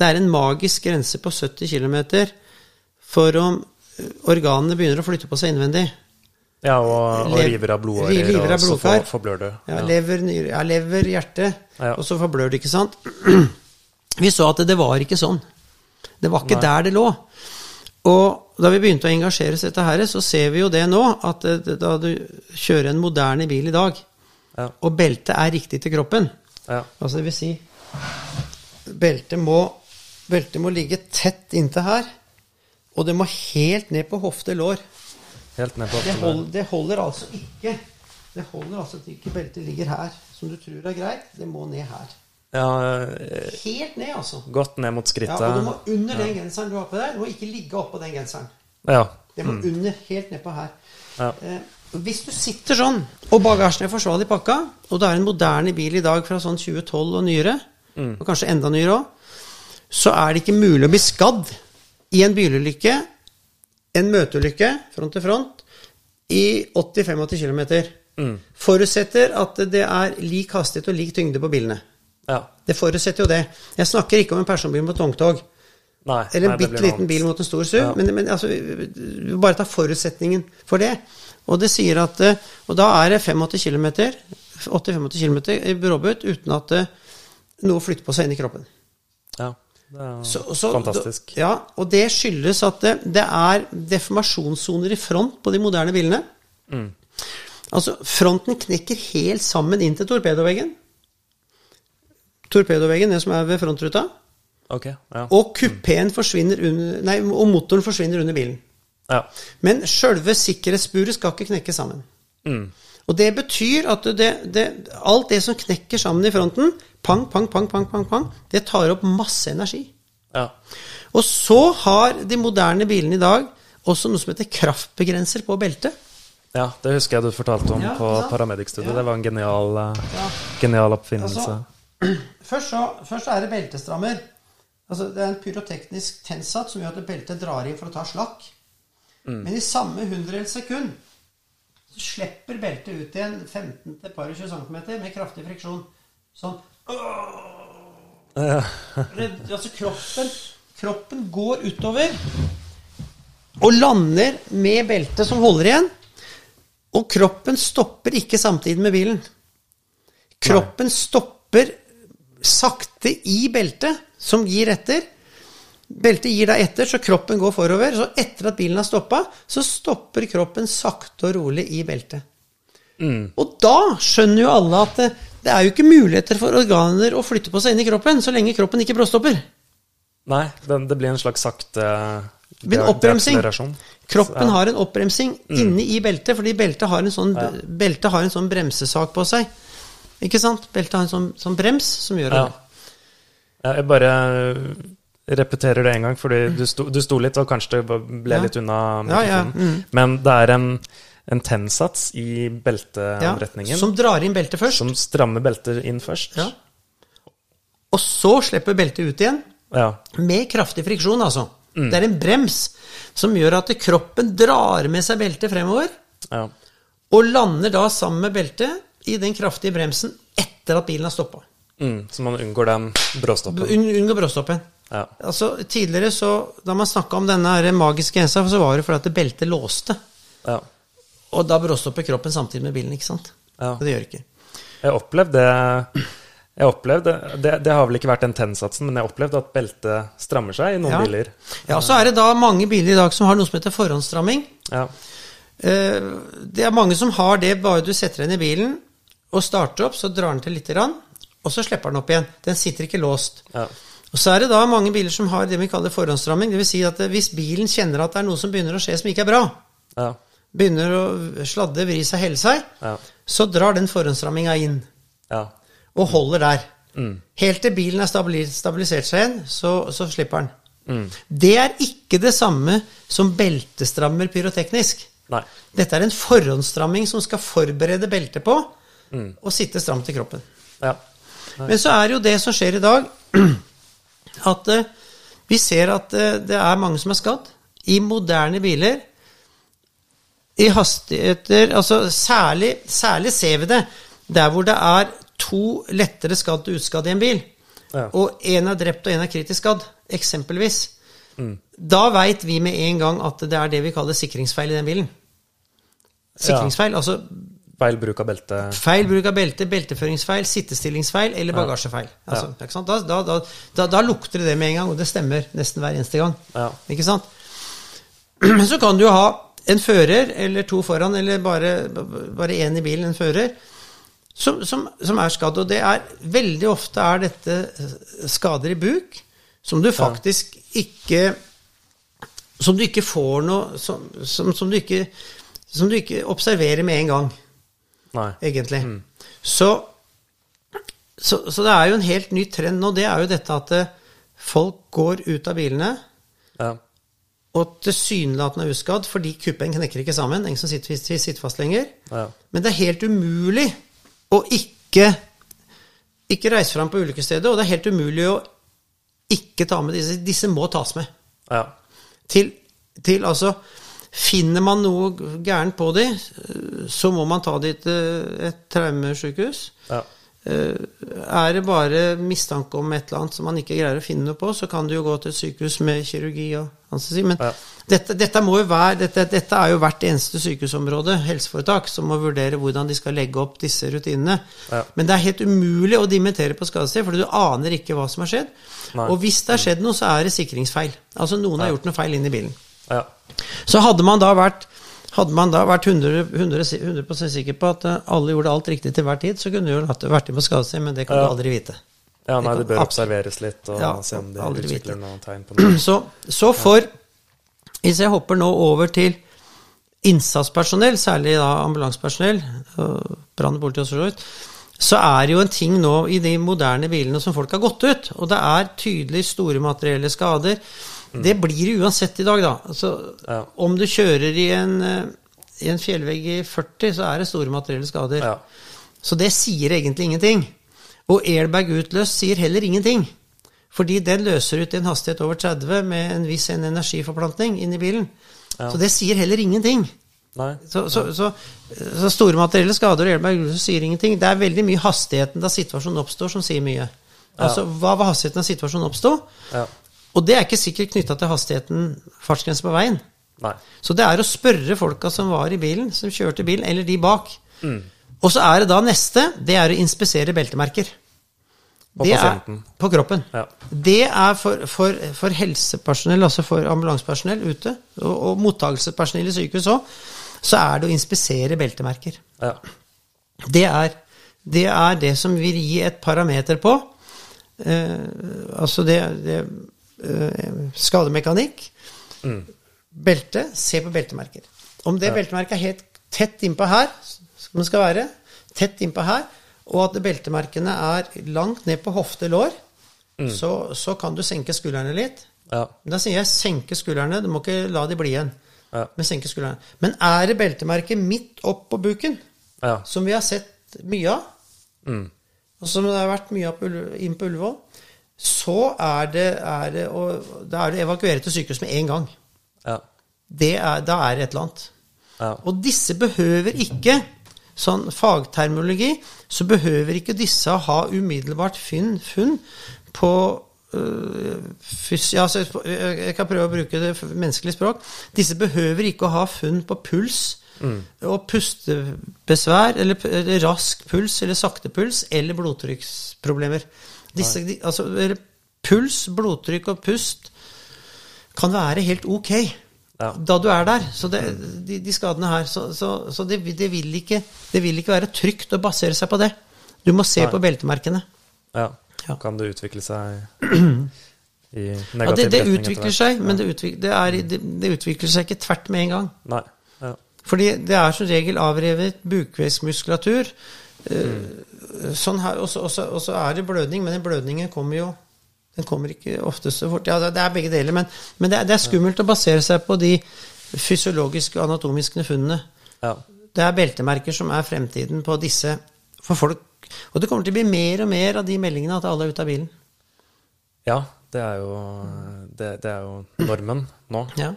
det er en magisk grense på 70 km for om organene begynner å flytte på seg innvendig. Ja, og, og river av blodårer, og så for, forblør det. Ja, ja. Lever, ja, lever, hjerte, ja. og så forblør det, ikke sant? Vi så at det, det var ikke sånn. Det var ikke Nei. der det lå. Og da vi begynte å engasjere oss i dette her, så ser vi jo det nå, at da du kjører en moderne bil i dag, ja. og beltet er riktig til kroppen ja. Altså det vil si beltet må, beltet må ligge tett inntil her, og det må helt ned på hofte lår. Helt ned på det, hold, det holder altså ikke Det holder altså at ikke beltet ligger her, som du tror er greit. Det må ned her. Ja, Helt ned, altså. Godt ned mot skrittet. Ja, og du må under den genseren du har på der. Du må ikke ligge oppå den genseren. Ja. Det må mm. under, helt nedpå her. Ja. Eh, hvis du sitter sånn, og bagasjen er forsvarlig pakka, og det er en moderne bil i dag fra sånn 2012 og nyere, mm. og kanskje enda nyere òg, så er det ikke mulig å bli skadd i en bilulykke en møteulykke front til front i 80-85 km. Mm. Forutsetter at det er lik hastighet og lik tyngde på bilene. Ja. Det forutsetter jo det. Jeg snakker ikke om en personbil mot vogntog. Eller en bitte liten bil mot en stor SUV. Ja. Men, men altså, bare ta forutsetningen for det. Og det sier at Og da er det 85 km 80-85 km i bråbut uten at noe flytter på seg inn i kroppen. Ja. Det er så, så, fantastisk. Ja, og det skyldes at det, det, er deformasjonssoner i front på de moderne bilene. Mm. Altså, fronten knekker helt sammen inn til torpedoveggen. Torpedoveggen, det som er ved frontruta. Okay, ja. Og kupeen forsvinner under Nei, og motoren forsvinner under bilen. Ja. Men sjølve sikkerhetsburet skal ikke knekke sammen. Mm. Og det betyr at det, det, alt det som knekker sammen i fronten, pang, pang, pang, pang, pang, pang, det tar opp masse energi. Ja. Og så har de moderne bilene i dag også noe som heter kraftbegrenser på beltet. Ja, det husker jeg du fortalte om ja, på paramedic-studiet. Ja. Det var en genial, uh, genial oppfinnelse. Altså, først, så, først er det beltestrammer. Altså, det er en pyroteknisk tensat som gjør at beltet drar inn for å ta slakk. Mm. Men i samme hundredels sekund så slipper beltet ut igjen 15-20 cm med kraftig friksjon. Sånn ja. Altså kroppen, kroppen går utover og lander med beltet som holder igjen. Og kroppen stopper ikke samtidig med bilen. Kroppen Nei. stopper sakte i beltet, som gir etter. Beltet gir deg etter, så kroppen går forover. Så etter at bilen har stoppa, så stopper kroppen sakte og rolig i beltet. Mm. Og da skjønner jo alle at det, det, er jo ikke muligheter for organer å flytte på seg inn i kroppen så lenge kroppen ikke bråstopper. Nei, det, det blir en slags sakte det blir en oppbremsing. Kroppen ja. har en oppbremsing mm. inni i beltet, fordi beltet har en sånn, ja. beltet har en sånn bremsesak på seg. Ikke sant? Beltet har en sånn, sånn brems som gjør ja. det. Jeg bare repeterer det en gang, fordi du sto, du sto litt, og kanskje det ble Ja. litt unna Ja, ja, mikrofonen. mm. Men det er en, en tennsats i belteavretningen som drar inn beltet først. som strammer beltet inn først. Ja. Og så slipper beltet ut igjen, Ja. med kraftig friksjon, altså. Mm. Det er en brems som gjør at kroppen drar med seg beltet fremover, ja. og lander da sammen med beltet i den kraftige bremsen etter at bilen har stoppa. Mm, så man unngår den bråstoppen. Un unngår bråstoppen. Ja. Altså, tidligere, så, da man snakka om denne magiske grensa, så var det fordi at beltet låste. Ja. Og da bråstopper kroppen samtidig med bilen, ikke sant? Ja. Og det gjør ikke. Jeg opplevde jeg opplevde, det, det har vel ikke vært den tennsatsen, men jeg opplevde at beltet strammer seg i noen Ja. biler. Ja, så er det da mange biler i dag som har noe som heter forhåndsstramming. Ja. Eh, Det er mange som har det bare du setter deg inn i bilen og starter opp, så drar den til lite grann, og så slipper den opp igjen. Den sitter ikke låst. Ja. Og så er det da mange biler som har det vi kaller forhåndsramming. Dvs. Si at eh, hvis bilen kjenner at det er noe som begynner å skje som ikke er bra, Ja. begynner å sladde, vri seg, helle seg, Ja. så drar den forhåndsramminga inn ja. og holder der. Mm. Helt til bilen er stabilisert seg igjen, så, så slipper den. Mm. Det er ikke det samme som beltestrammer pyroteknisk. Nei. Dette er en forhåndsstramming som skal forberede beltet på Mm. Og sitte stramt i kroppen. Ja. Men så er det jo det som skjer i dag, at eh, vi ser at eh, det er mange som er skadd. I moderne biler, i hastigheter Altså særlig, særlig ser vi det der hvor det er to lettere skadd og utskadd i en bil, Ja. og én er drept og én er kritisk skadd, eksempelvis. Da veit vi med en gang at det er det vi kaller sikringsfeil i den bilen. Sikringsfeil, altså Feil bruk av belte. Feil bruk av belte, belteføringsfeil, sittestillingsfeil eller bagasjefeil. Altså? Da, da, da, da, lukter det det med en gang, og det stemmer nesten hver eneste gang. Ja. Ikke sant? Men så kan du jo ha en fører eller to foran, eller bare, bare én i bilen, en fører, som, som, som er skadd. Og det er veldig ofte er dette skader i buk som du faktisk ikke Som du ikke får noe Som, som, som, du, ikke, som du ikke observerer med en gang Nei. egentlig. Så, så, så det er jo en helt ny trend nå. Det er jo dette at eh, folk går ut av bilene Ja. og tilsynelatende er uskadd fordi kuppen knekker ikke sammen. Ingen som sitter, sitter fast lenger. Ja. Men det er helt umulig å ikke, ikke reise fram på ulykkesstedet, og det er helt umulig å ikke ta med disse. Disse må tas med. Ja. Til, til altså Finner man noe gærent på dem, så må man ta dem til et traumesykehus. Ja. Eh, Er det bare mistanke om et eller annet som man ikke greier å finne noe på, så kan du jo gå til et sykehus med kirurgi og anestesi. Men Ja. dette, dette, må jo være, dette, dette er jo hvert eneste sykehusområde, helseforetak, som må vurdere hvordan de skal legge opp disse rutinene. Ja. Men det er helt umulig å dimittere på skadested, for du aner ikke hva som har skjedd. Nei. Og hvis det har skjedd noe, så er det sikringsfeil. Altså noen har gjort noe feil inn i bilen. Ja. Så hadde man da vært, hadde man da vært 100, 100, 100 sikker på at eh, alle gjorde alt riktig til hver tid, så kunne du jo vært inn på skadested, men det kan Ja. du aldri vite. ja, nei, Det bør observeres litt, og Ja, se om det utvikler vite. noen tegn på noe. Så, så for Hvis jeg hopper nå over til innsatspersonell, særlig da ambulansepersonell, og brann og politi og så vidt, så er det jo en ting nå i de moderne bilene som folk har gått ut, og det er tydelig store materielle skader. Det blir det uansett i dag, da. Altså, Ja. Om du kjører i en, eh, i en fjellvegg i 40, så er det store materielle skader. Ja. Så det sier egentlig ingenting. Og airbag utløst sier heller ingenting. Fordi den løser ut i en hastighet over 30 med en viss en energiforplantning inn i bilen. Ja. Så det sier heller ingenting. Nei. Så, så, så, så store materielle skader og airbag utløst sier ingenting. Det er veldig mye hastigheten da situasjonen oppstår, som sier mye. Altså, Hva var hastigheten da situasjonen oppsto? Ja. Og det er ikke sikkert knytta til hastigheten, fartsgrense på veien. Nei. Så det er å spørre folka som var i bilen, som kjørte bilen, eller de bak. Mm. Og så er det da neste, det er å inspisere beltemerker. På det pasienten. Er, på kroppen. Ja. Det er for, for, for helsepersonell, altså for ambulansepersonell ute, og, og mottakelsepersonell i sykehus òg, så er det å inspisere beltemerker. Ja. Det er, det er det som vil gi et parameter på eh, Altså det, det Skademekanikk. Mm. Belte. Se på beltemerker. Om det beltemerket er helt tett innpå her, som det skal være, tett innpå her, og at beltemerkene er langt ned på hofte, lår, mm. så, så, kan du senke skuldrene litt. Ja. Da sier jeg senke skuldrene. Du må ikke la de bli igjen. Ja. Men senke skuldrene. Men er det beltemerke midt opp på buken, Ja. som vi har sett mye av, Mm. og som det har vært mye av inn på Ullevål, så er det, er det, og, da er det å evakuere til sykehus med en gang. Ja. Det er, da er det et eller annet. Ja. Og disse behøver ikke, sånn fagtermologi, så behøver ikke disse ha umiddelbart funn, funn på øh, ja, altså, på- øh, Jeg kan prøve å bruke det menneskelige menneskelig språk. Disse behøver ikke å ha funn på puls og pustebesvær, eller, eller rask puls eller sakte puls, eller blodtrykksproblemer. Disse, de, altså, puls, blodtrykk og pust kan være helt ok Ja. da du er der. Så det, de, de skadene her Så, så, så det, det, vil ikke, det vil ikke være trygt å basere seg på det. Du må se Nei. på beltemerkene. ja. Ja. Kan det utvikle seg i Ja, negativ det, det retning utvikler seg, men det, utvik, det, er, det, utvikler seg ikke tvert med en gang. Nei. Ja. Fordi det er som regel avrevet bukveismuskulatur. eh, Sånn her, og så- og så og så er det blødning, men den blødningen kommer jo Den kommer ikke ofte så fort. Ja, det er begge deler, men, men det, er, det er skummelt å basere seg på de fysiologiske og anatomiske funnene. Ja. Det er beltemerker som er fremtiden på disse for folk. Og det kommer til å bli mer og mer av de meldingene at alle er ute av bilen. ja, det er jo det, det er jo normen nå. Ja.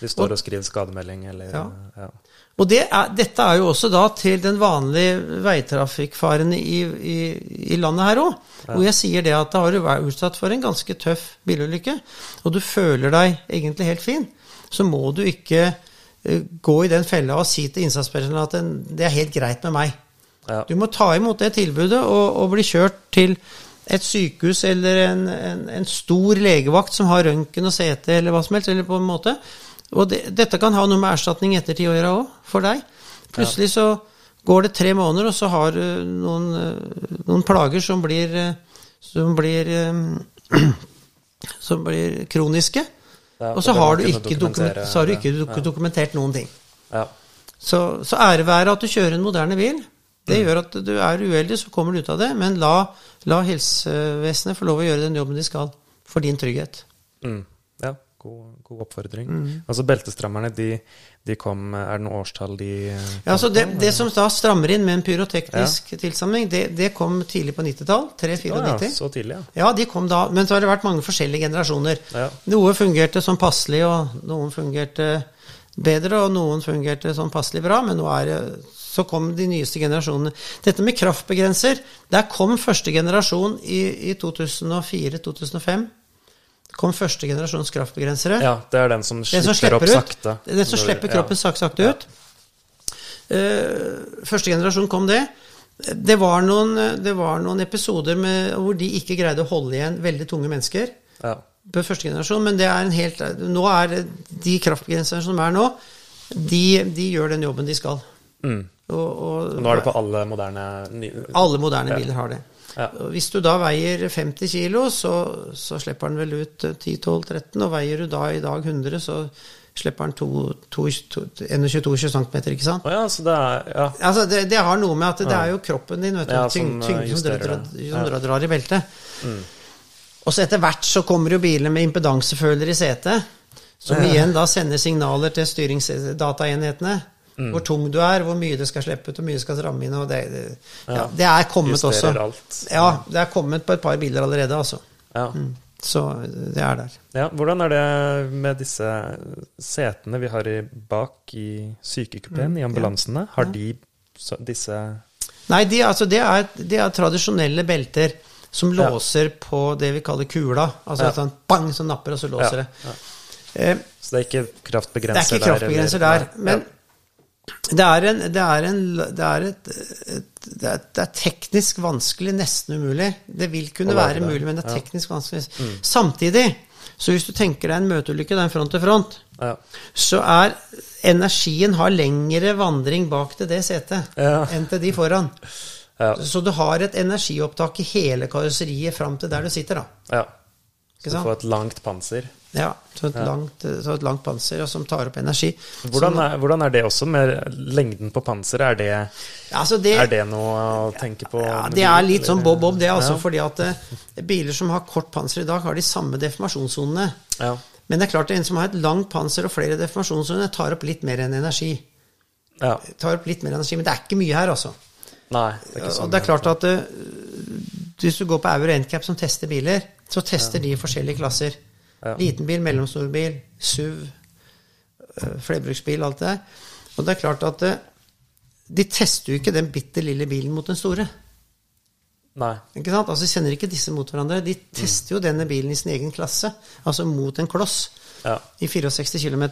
De står og skriver skademelding eller Ja. Ja. Og det er, dette er jo også da til den vanlige veitrafikkfaren i, i, i landet her òg. Hvor jeg sier det at da har du vært utsatt for en ganske tøff bilulykke, og du føler deg egentlig helt fin, så må du ikke eh, gå i den fella og si til innsatspersonen at den, det er helt greit med meg. Ja. Du må ta imot det tilbudet og, og bli kjørt til et sykehus eller en, en, en stor legevakt som har røntgen og CT eller hva som helst. eller på en måte. Og det, dette kan ha noe med erstatning i ettertid å gjøre òg, for deg. Plutselig så går det tre måneder, og så har du noen, eh, noen plager som blir, eh, som blir eh, som blir kroniske. Ja, og så har, du ikke dokumentere- så har du ikke ja. dokumentert noen ting. Ja. Så, så ære være at du kjører en moderne bil. Det Mm. gjør at du er uheldig, så kommer du ut av det. Men la, la helsevesenet få lov å gjøre den jobben de skal, for din trygghet. Mm. Ja god, god oppfordring. Mm. Altså Beltestrammerne, de, de kom Er det noe årstall de Ja, så det, det som da strammer inn med en pyroteknisk tilsamling, det, det kom tidlig på 90-tall. Å ja, 3-94. så tidlig, ja. Ja, de kom da, men så har det vært mange forskjellige generasjoner. Ja. Noe fungerte som passelig, og noen fungerte bedre, og noen fungerte sånn passelig bra, men nå er det så kom de nyeste generasjonene. Dette med kraftbegrenser, der kom første generasjon i, i 2004-2005. Kom første generasjons kraftbegrensere. Ja, det er den som Den slipper, som slipper opp ut. sakte. Den som slipper kroppen sakte, sakte ut. Uh, første generasjon kom det. Det var noen, det var noen episoder med, hvor de ikke greide å holde igjen veldig tunge mennesker Ja. på første generasjon, men det er en helt Nå er de kraftbegrenserne som er nå, de, de gjør den jobben de skal. Mm. Og, og, Nå er det på alle moderne ny... alle moderne biler har det. Ja. Hvis du da veier 50 kilo, så, så slipper den vel ut 10-12-13, og veier du da i dag 100, så slipper den 21-22 cm, ikke sant? Oh ja, så det er Ja. Altså, det, det har noe med at det er jo kroppen din, vet du, Ja, som, tyngden eh, som, drar, som Mm. drar, drar i beltet. Og så etter hvert så kommer jo bilene med impedanseføler i setet, som igjen da sender signaler til styringsdataenhetene. Mm. Hvor tung du er, hvor mye det skal slippe ut, hvor mye det skal ramme inn. Det, det, ja, det er kommet Justerer også. alt. Ja, det er kommet på et par biler allerede, altså. Ja. Så det er der. ja. Hvordan er det med disse setene vi har i, bak i sykekupeen, i ambulansene? Har de så, disse Nei, de, altså, det, er, de er tradisjonelle belter som låser på det vi kaller kula. Altså Ja. sånn bang så napper, og så låser det. Eh, Så det er ikke kraftbegrenser Det er ikke kraftbegrenser der. der. Men det er, en, det er, en, det er, et, et, det er, det er teknisk vanskelig, nesten umulig. Det vil kunne være mulig, men det er. Mm. teknisk vanskelig. Samtidig, så hvis du tenker deg en møteulykke, det er en front til front, Ja. så er energien har lengre vandring bak til det setet Ja. enn til de foran. Ja. Så du har et energiopptak i hele karosseriet fram til der du sitter, da. ja. Så du får et langt panser. Ja, så et, ja. Langt, så et langt panser og som tar opp energi. Hvordan er, hvordan er, det også med lengden på panseret? Er det, altså det, er det noe å tenke på? Ja, Det er litt sånn bob-bob, det. altså, fordi at uh, Biler som har kort panser i dag, har de samme deformasjonssonene. Ja. Men det er klart at en som har et langt panser og flere deformasjonssoner, tar opp litt mer enn energi. Ja. Tar opp litt mer energi, Men det er ikke mye her, altså. Nei, det er ikke sånn. Og det er klart at uh, hvis du går på Euro Endcap, som tester biler, så tester de forskjellige klasser. Ja. Liten bil, mellomstor bil, SUV, eh, flerbruksbil, alt det der. Og det er klart at de tester jo ikke den bitte lille bilen mot den store. Nei. Ikke sant? Altså, De sender ikke disse mot hverandre. De tester mm. jo denne bilen i sin egen klasse, altså mot en kloss, ja. i 64 km.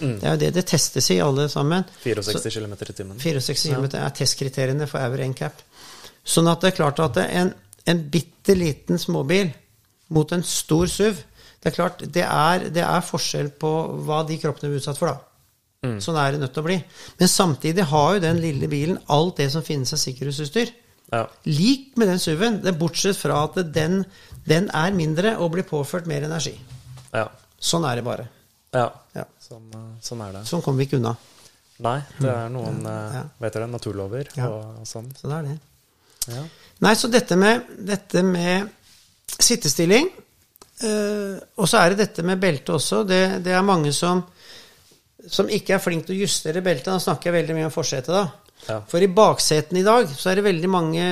Mm. Det er jo det det testes i, alle sammen. 64 km i timen. 64 km ja. er testkriteriene for Auer NCAP. Sånn at det er klart at en, en bitte liten småbil mot en stor SUV det er klart, det er, det er, forskjell på hva de kroppene blir utsatt for, da. Mm. Sånn er det nødt til å bli. Men samtidig har jo den lille bilen alt det som finnes av sikkerhetsutstyr. Ja. Lik med den SUV-en, bortsett fra at den, den, er mindre og blir påført mer energi. Ja. Sånn er det bare. Ja, ja. Sånn, eh, sånn, er det. Sånn kommer vi ikke unna. Nei, det er noen. Eh, vet dere, naturlover og, og sånn. Sånn er det. Nei, så dette med, dette med sittestilling og så er det dette med belte også. Det, det er mange som, som ikke er flinke til å justere beltet. Da snakker jeg veldig mye om forsetet, da. Ja. For i baksetene i dag så er det veldig mange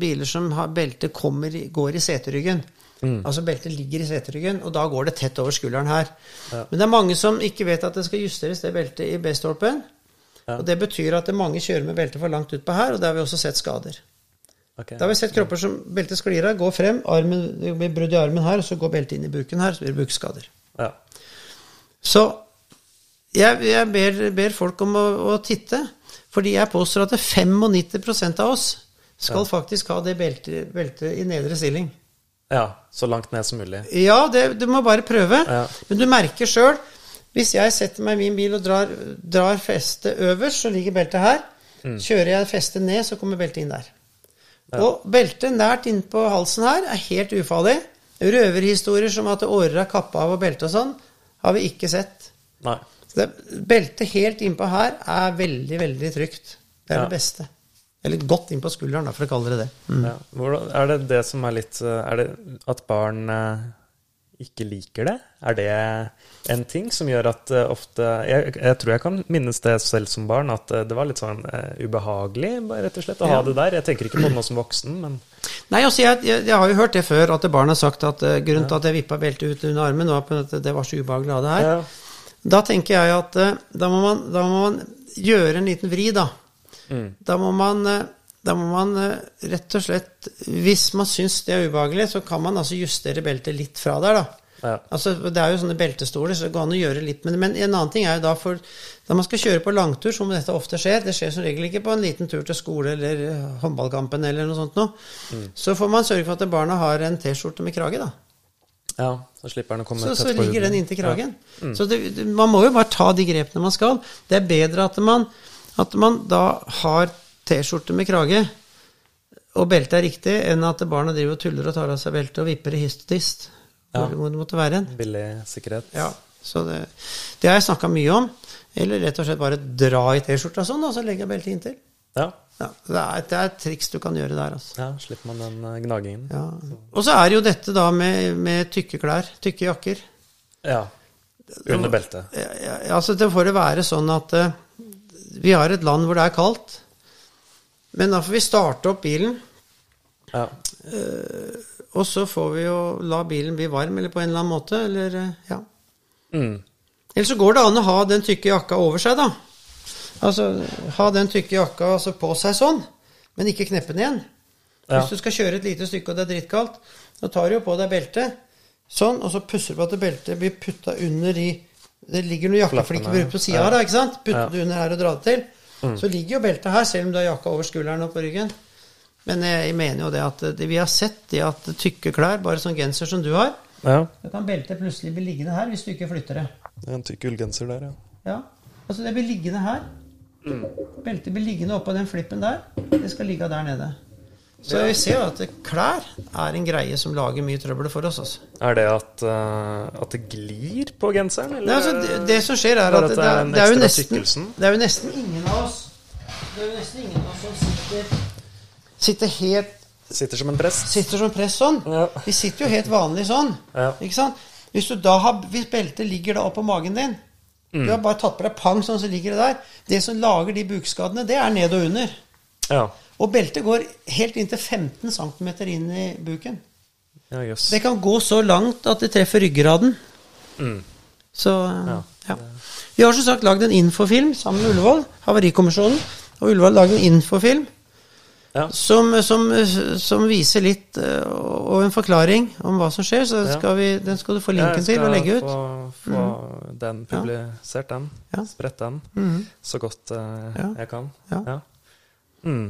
biler som har beltet kommer, går i seteryggen. Mm. Altså beltet ligger i seteryggen, og da går det tett over skulderen her. Ja. Men det er mange som ikke vet at det skal justeres, det beltet i B-stolpen. Ja. Og det betyr at det mange kjører med beltet for langt utpå her, og der har vi også sett skader. Okay. Da har vi sett kropper som beltet sklir av, går frem, armen, det blir brudd i armen her, og så går beltet inn i buken her, så blir det bukskader. Ja. Så jeg, jeg ber, ber, folk om å, å, titte, fordi jeg påstår at 95% av oss skal ja. faktisk ha det beltet, beltet, i nedre stilling. Ja, så langt ned som mulig. Ja, det, du må bare prøve. Ja. Men du merker sjøl Hvis jeg setter meg i min bil og drar, drar festet øverst, så ligger beltet her. Mm. Kjører jeg festet ned, så kommer beltet inn der. Ja. Og beltet nært innpå halsen her er helt ufarlig. Røverhistorier som at årer er kappa av og belte og sånn, har vi ikke sett. Nei. Så det, beltet helt innpå her er veldig, veldig trygt. Det er ja. det beste. Eller godt innpå skulderen, for å kalle det det. Mm. Ja. Er det det som er litt Er det at barn eh, ikke liker det? Er det en ting som gjør at uh, ofte jeg, jeg, tror jeg kan minnes det selv som barn, at uh, det var litt sånn uh, ubehagelig rett og slett å ha det der. Jeg tenker ikke på det nå som voksen, men Nei, altså jeg, jeg, jeg, har jo hørt det før, at barn har sagt at grunnen ja. til at jeg vippa beltet ut under armen, var at det var så ubehagelig å ha det her. Ja. Da tenker jeg at da må, man, da, må man, gjøre en liten vri, da. Mm. Da må man da må man rett og slett Hvis man syns det er ubehagelig, så kan man altså justere beltet litt fra der, da. Ja. Altså, det er jo sånne beltestoler, så det går an å gjøre litt med det. Men en annen ting er jo da for da man skal kjøre på langtur, som dette ofte skjer Det skjer som regel ikke på en liten tur til skole eller eh, håndballkampen eller noe sånt noe. Mm. Så får man sørge for at barna har en T-skjorte med krage, da. Ja, så slipper den å komme så, tett på Så ligger den inntil kragen. Ja. Mm. Så det, man må jo bare ta de grepene man skal. Det er bedre at man, at man da har T-skjorte med krage, og beltet er riktig, enn at barna driver og tuller og tar av seg beltet og vipper i hist og dist ja. hvor det måtte være. en. Billig sikkerhet. Ja, så det, det har jeg snakka mye om. Eller rett og slett bare dra i T-skjorta sånn, og så legge beltet inntil. Ja. ja det, er, det, er, et triks du kan gjøre der. Altså. Ja, slipper man den eh, gnagingen. Ja. Og så er det jo dette da med, med tykke klær, tykke jakker. Ja. Under beltet. Ja, altså det får det være sånn at uh, vi har et land hvor det er kaldt. Men da får vi starte opp bilen. Ja. Uh, og så får vi jo la bilen bli varm, eller på en eller annen måte, eller uh, ja. Mm. Eller så går det an å ha den tykke jakka over seg, da. Altså ha den tykke jakka altså, på seg sånn, men ikke kneppe den igjen. Ja. Hvis du skal kjøre et lite stykke og det er drittkaldt, så tar du jo på deg beltet sånn, og så pusser du på at beltet blir putta under i Det ligger noen jakkeflikker på sida her, da, ikke sant? Putter ja. du under her og drar det til. Mm. Så ligger jo beltet her, selv om du har jakka over skulderen og på ryggen. Men jeg mener jo det at det, vi har sett det at tykke klær, bare sånn genser som du har ja. Da kan beltet plutselig bli liggende her hvis du ikke flytter det. Det er en tykk ullgenser der, ja. Ja. Altså det blir liggende her. Mm. Beltet blir liggende oppå den flippen der. Det skal ligge der nede. Så vi ser jo at klær er en greie som lager mye trøbbel for oss. Altså. Er det at, uh, at, det glir på genseren? Eller? Nei, altså, det, det, som skjer, er at, det, det, er, det, er nesten, det, er jo nesten, ingen av oss Det er jo nesten ingen av oss som sitter, sitter helt Sitter som en prest? Sitter som prest sånn. Ja. Vi sitter jo helt vanlig sånn. Ja. Ikke sant? Hvis, du da har, hvis beltet ligger da oppå magen din mm. Du har bare tatt på deg pang sånn, så ligger det der. Det som lager de bukskadene, det er ned og under. Ja. Og beltet går helt inntil 15 cm inn i buken. Ja, yes. Det kan gå så langt at det treffer ryggraden. Mm. Så ja. ja. Vi har som sagt lagd en infofilm sammen med Ullevål, Havarikommisjonen. Og Ullevål lagde en infofilm ja. som, som, som, viser litt eh, og en forklaring om hva som skjer. Så skal vi, den skal du få linken til og legge ut. Jeg skal få, få mm. den publisert, den. Spredt den. Mm. Så godt uh, jeg kan. Ja. Mm.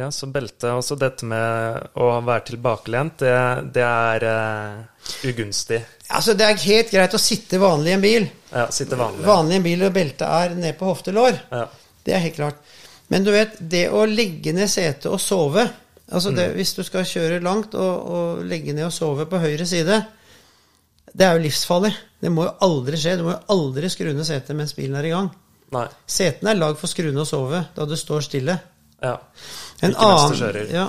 Ja, så belte. Også dette med å være tilbakelent, det, det er uh, ugunstig. Altså, Det er helt greit å sitte vanlig i en bil. Ja, sitte vanlig. Vanlig i en bil og beltet er ned på hoftelår. Ja. Det er helt klart. Men du vet, det å legge ned setet og sove altså det, mm. Hvis du skal kjøre langt og, og, legge ned og sove på høyre side, det er jo livsfarlig. Det må jo aldri skje. Du må jo aldri skru ned setet mens bilen er i gang. Nei. Setene er lagd for å skru ned og sove da du står stille. Ja. En annen, ja,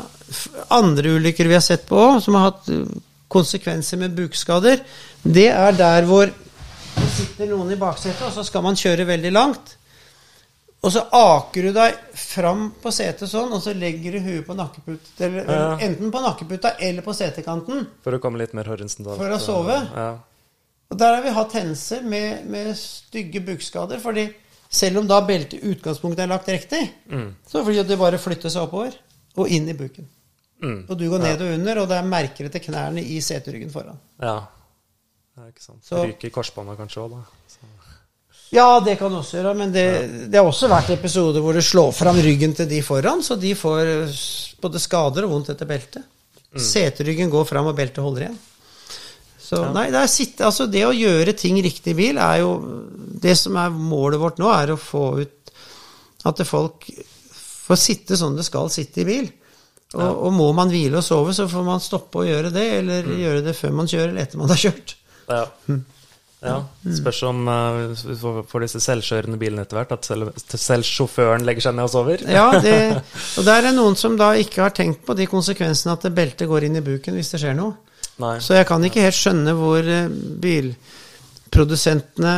andre ulykker vi har sett på som har hatt uh, konsekvenser med bukskader, det er der hvor det sitter noen i baksetet, og så skal man kjøre veldig langt. Og så aker du deg fram på setet sånn, og så legger du huet på nakkeputa, eller, ja. enten på nakkeputa eller på setekanten. For å komme litt mer horisontalt. For å sove. Ja. Og der har vi hatt hendelser med, med stygge bukskader, fordi selv om da beltet i utgangspunktet er lagt riktig, mm. så er det bare flytter seg oppover og inn i buken. Mm. Og du går ned og under, og det er merker etter knærne i seteryggen foran. Ja. Det er ikke sant. Så, Ryker korsbånda kanskje òg, da. Så. Ja, det kan også gjøre, men det, ja. det, har også vært episoder hvor det slår fram ryggen til de foran, så de får både skader og vondt etter beltet. Mm. Seteryggen går fram, og beltet holder igjen. Så ja. nei, det, sitt, altså det, å gjøre ting riktig i bil er jo Det som er målet vårt nå, er å få ut at folk får sitte sånn det skal sitte i bil. Og, ja. og må man hvile og sove, så får man stoppe å gjøre det, eller mm. gjøre det før man kjører, eller etter man har kjørt. Ja. Mm. Ja, Spørs om uh, vi får disse selvkjørende bilene etter hvert, at selv, selv, sjåføren legger seg ned og sover. ja, det, og der er noen som da ikke har tenkt på de konsekvensene at beltet går inn i buken hvis det skjer noe. Nei. Så jeg kan ikke helt skjønne hvor eh, bilprodusentene,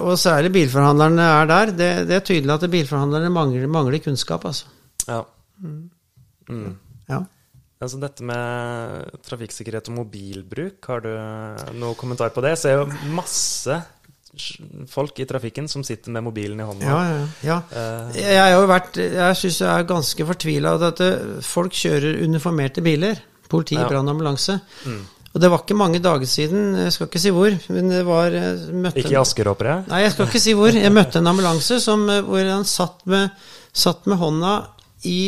og særlig bilforhandlerne, er der. Det, det er tydelig at bilforhandlerne mangler, mangler kunnskap, altså. Ja. Mm. Mm. ja. Altså dette med trafikksikkerhet og mobilbruk, har du noen kommentar på det? Jeg ser jo masse folk i trafikken som sitter med mobilen i hånda. Ja, ja, ja. Uh, jeg har jo vært Jeg syns jeg er ganske fortvila at folk kjører uniformerte biler. Politi, ja. brann, ambulanse. Mm. Og det var ikke mange dager siden, jeg skal ikke si hvor men det var møtte, Ikke i Asker, håper jeg? Nei, jeg skal ikke si hvor. Jeg møtte en ambulanse som, hvor han satt med, satt med hånda i,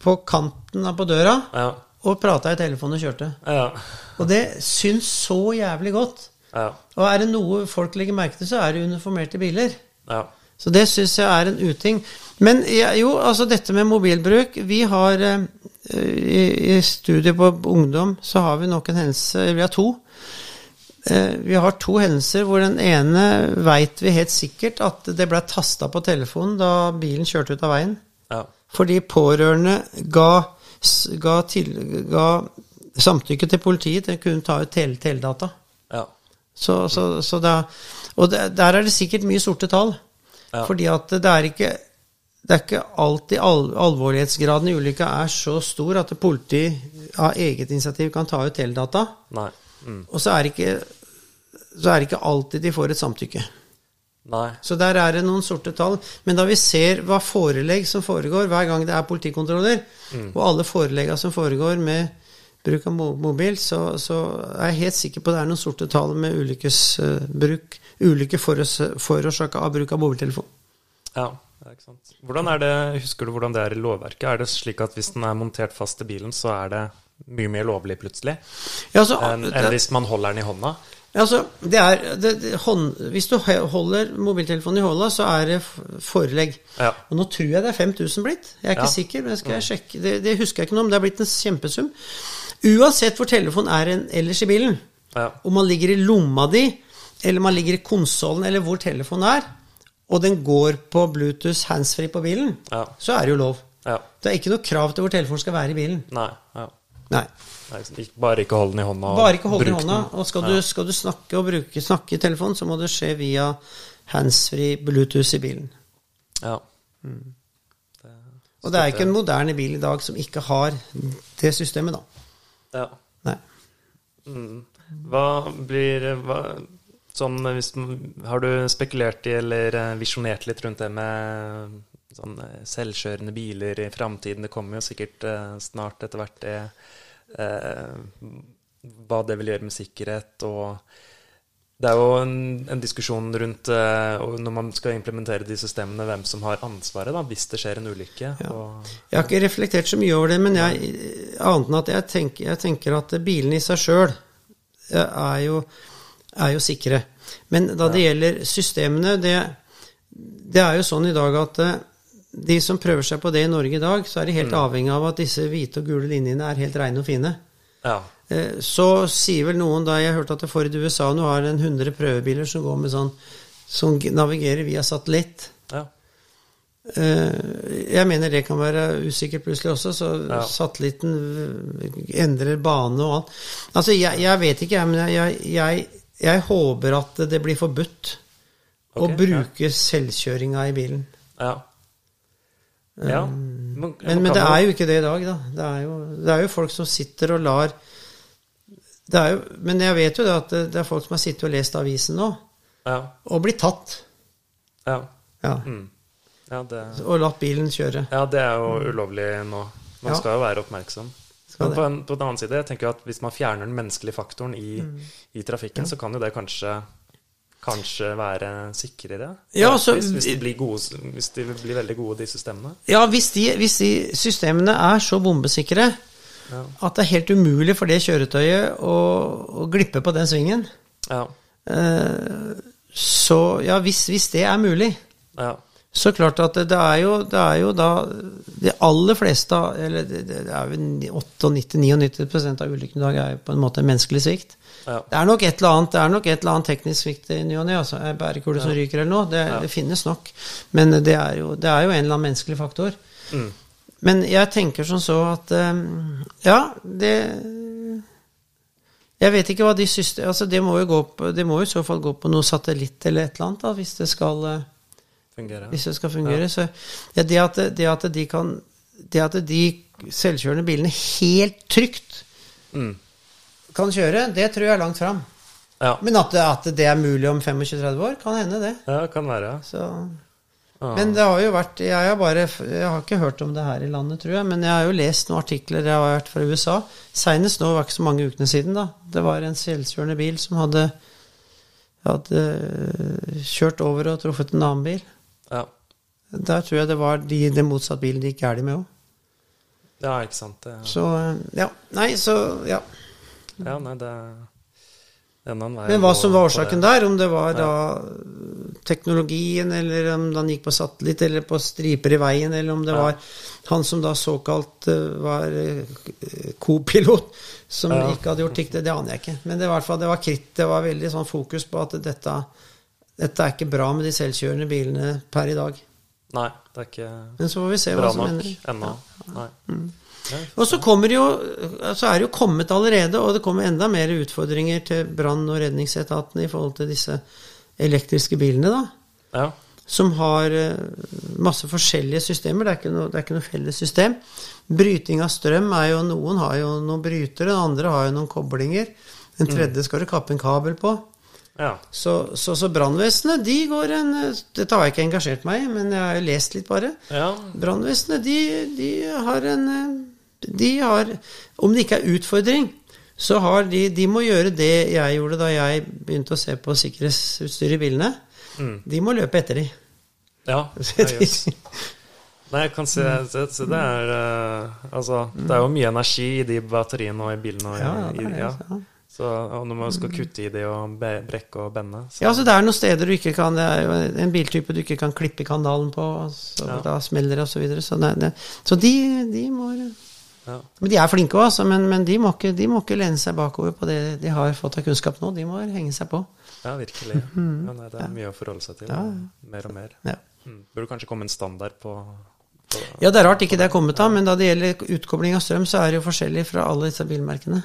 på kanten av på døra ja. og prata i telefonen og kjørte. Ja. Og det syns så jævlig godt. Ja. Og er det noe folk legger merke til, så er det uniformerte biler. Ja. Så det syns jeg er en uting. Men jo, altså dette med mobilbruk Vi har eh, i, i studiet på ungdom så har vi nok en hendelse Vi har to. Eh, vi har to hendelser hvor den ene veit vi helt sikkert at det ble tasta på telefonen da bilen kjørte ut av veien. Ja. Fordi pårørende ga, ga, til, ga, samtykke til politiet til å kunne ta ut tele, teledata. Ja. Så, så, så da, og der er det sikkert mye sorte tall. Ja. Fordi at det er ikke det er ikke alltid al alvorlighetsgraden i ulykka er så stor at politiet av eget initiativ kan ta ut teledata. Mm. Og så er, ikke, så er det ikke alltid de får et samtykke. Nei. Så der er det noen sorte tall. Men da vi ser hva forelegg som foregår hver gang det er politikontroller, mm. og alle forelegga som foregår med bruk av mobil, så, så, er jeg helt sikker på det er noen sorte tall med ulykkesbruk, ulykker forårsaka av bruk av mobiltelefon. Ja. ikke sant. Hvordan er det, Husker du hvordan det er i lovverket? Er det slik at hvis den er montert fast i bilen, så er det mye mer lovlig plutselig ja, altså, enn en hvis man holder den i hånda? Altså, det er, det, det, hånd, hvis du holder mobiltelefonen i hånda, så er det forelegg. Ja. Og nå tror jeg det er 5000 blitt. Jeg er ikke Ja. sikker, men skal jeg sjekke. Det, det husker jeg ikke noe om. Det er blitt en kjempesum. Uansett hvor telefonen er en, ellers i bilen, Ja. om man ligger i lomma di, eller man ligger i konsollen, eller hvor telefonen er, og den går på Bluetooth handsfree på bilen, Ja. så er det jo lov. ja. Det er ikke noe krav til hvor telefonen skal være i bilen. Nei. Ja. Nei. Nei, Bare ikke hold den i hånda. Bare ikke hold den i hånda. Og skal du, skal du snakke og bruke, snakke i telefonen, så må det skje via handsfree Bluetooth i bilen. Ja. Og det er ikke en moderne bil i dag som ikke har det systemet, da. ja. Nei. Mm. Hva blir hva, Sånn hvis Har du spekulert i eller eh, visjonert litt rundt det med sånn eh, selvkjørende biler i framtiden? Det kommer jo sikkert eh, snart etter hvert det eh, Hva det vil gjøre med sikkerhet og Det er jo en, en diskusjon rundt eh, når man skal implementere de systemene, hvem som har ansvaret da, hvis det skjer en ulykke. Ja. Og, Jeg har ikke reflektert så mye over det, men jeg, annet enn at jeg tenker, jeg tenker at bilene i seg sjøl er, jo- er jo sikre. Men da det gjelder systemene, det, det er jo sånn i dag at eh, de som prøver seg på det i Norge i dag, så er de helt avhengig av at disse hvite og gule linjene er helt reine og fine. ja. Eh, Så sier vel noen da Jeg hørte at Ford i USA nå har en 100 prøvebiler som går med sånn som navigerer via satellitt. ja. Eh, Jeg mener det kan være usikkert plutselig også, så Ja. satellitten endrer bane og alt. Altså, jeg, jeg vet ikke, men jeg, jeg, jeg håper at det blir forbudt å bruke bruke selvkjøringa i bilen. ja. ja. Men, Men, men det er jo ikke det i dag, da. Det er jo, det er jo folk som sitter og lar det er jo, Men jeg vet jo det at det, er folk som har sittet og lest avisen nå, Ja. og blitt tatt. Ja. Ja, Mm. ja, det, Og latt bilen kjøre. ja, det er jo ulovlig nå. Man Ja. skal jo være oppmerksom. Men på, en, på den annen side, jeg tenker at hvis man fjerner den menneskelige faktoren i, Mm. i trafikken, så kan jo det kanskje Kanskje være sikrere? Ja, altså, hvis, hvis, de blir gode, hvis de blir veldig gode, de systemene? Ja, hvis de, hvis de systemene er så bombesikre Ja. at det er helt umulig for det kjøretøyet å, å glippe på den svingen, Ja. eh, så ja, hvis, hvis det er mulig, ja. Så klart at det, er jo, det er jo da De aller fleste, eller det, er jo 98-99 av ulykkene i dag er jo på en måte menneskelig svikt. ja. Det er nok et eller annet, det er nok et eller annet teknisk svikt i ny og ne. Altså, bærekule som ryker eller noe. Det, Ja. det finnes nok. Men det er, jo, det er jo en eller annen menneskelig faktor. Mm. Men jeg tenker som så at eh, Ja, det Jeg vet ikke hva de syste... Altså, det må jo gå på Det må jo i så fall gå på noe satellitt eller et eller annet, da, hvis det skal eh, Fungerer. hvis det skal fungere. Så ja, det, at, det at de kan Det at de selvkjørende bilene helt trygt Mm. kan kjøre, det tror jeg er langt fram. Ja. Men at det, at det er mulig om 25-30 år, kan hende det. ja, kan være. Så. Men det har jo vært jeg har, bare, jeg har ikke hørt om det her i landet, tror jeg, men jeg har jo lest noen artikler jeg har vært fra USA. Seinest nå, var ikke så mange ukene siden, da. Det var en selvkjørende bil som hadde, hadde kjørt over og truffet en annen bil. Ja. Der tror jeg det var de, den motsatte bilen de gikk galt med òg. ja, ikke sant. Det, Så ja. Nei, så ja. ja, nei, det Men hva som var årsaken der, om det var da teknologien, eller om han gikk på satellitt, eller på striper i veien, eller om det Ja. var han som da såkalt eh, var eh, co-pilot, som ikke hadde gjort det, det aner jeg ikke. Men det, var, i hvert fall, det var kritt, det var veldig sånn fokus på at dette, dette er ikke bra med de selvkjørende bilene per i dag. Nei, det er ikke Men så får vi se hva bra som nok ennå. Ja, Og så jo, så er det jo kommet allerede, og det kommer enda mer utfordringer til brann- og redningsetatene i forhold til disse elektriske bilene, da. ja. Som har eh, masse forskjellige systemer. Det er ikke noe, det er ikke noe felles system. Bryting av strøm er jo Noen har jo noen brytere, andre har jo noen koblinger. Den tredje skal du kappe en kabel på. Ja. Så, så, så brannvesenet, de går en Dette har jeg ikke engasjert meg i, men jeg har jo lest litt bare. ja. Brannvesenet, de, de har en De har Om det ikke er utfordring, så har de De må gjøre det jeg gjorde da jeg begynte å se på sikkerhetsutstyr i bilene. Mm. De må løpe etter de. ja. ja. Nei, jeg kan se, se, se det er uh, Altså, det er jo mye energi i de batteriene og i bilene. og i, Ja, det er ja. Så, og når man skal kutte i det og brekke og bende så. Ja, så det er noen steder du ikke kan Det er jo en biltype du ikke kan klippe kanalen på, så ja. da smeller det og så videre. Så, det, det, så de, de, må ja. Men de er flinke òg, altså. Men, men de, må ikke, de, må ikke, lene seg bakover på det de har fått av kunnskap nå. De må henge seg på. Ja, virkelig. Mm. Ja, nei, det er mye å forholde seg til. Mer og mer. Ja. Mm. Burde kanskje komme en standard på, på Ja, det er rart ikke det er kommet av, men da det gjelder utkobling av strøm, så er det jo forskjellig fra alle disse bilmerkene.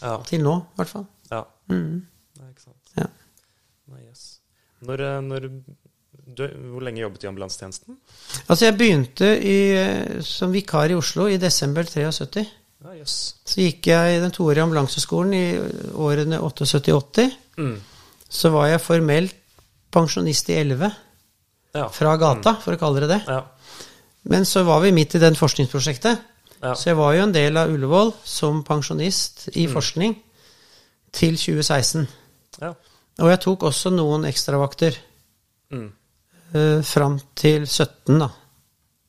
Ja. Til nå, i hvert fall. Ja. Mm. Nei, ikke sant. Ja. Nei, yes. Når, eh, når du, hvor lenge jobbet du i ambulansetjenesten? Altså, jeg begynte i, som vikar i Oslo i desember 73. Ja, yes. Så gikk jeg i den toårige ambulanseskolen i årene 78-80. Mm. Så var jeg formelt pensjonist i 11. Ja. Fra gata, mm. for å kalle det det. Ja. Men så var vi midt i den forskningsprosjektet. Ja. Så jeg var jo en del av Ullevål som pensjonist i mm. forskning til 2016. Ja. Og jeg tok også noen ekstravakter. Mm. Uh, fram til 17, da.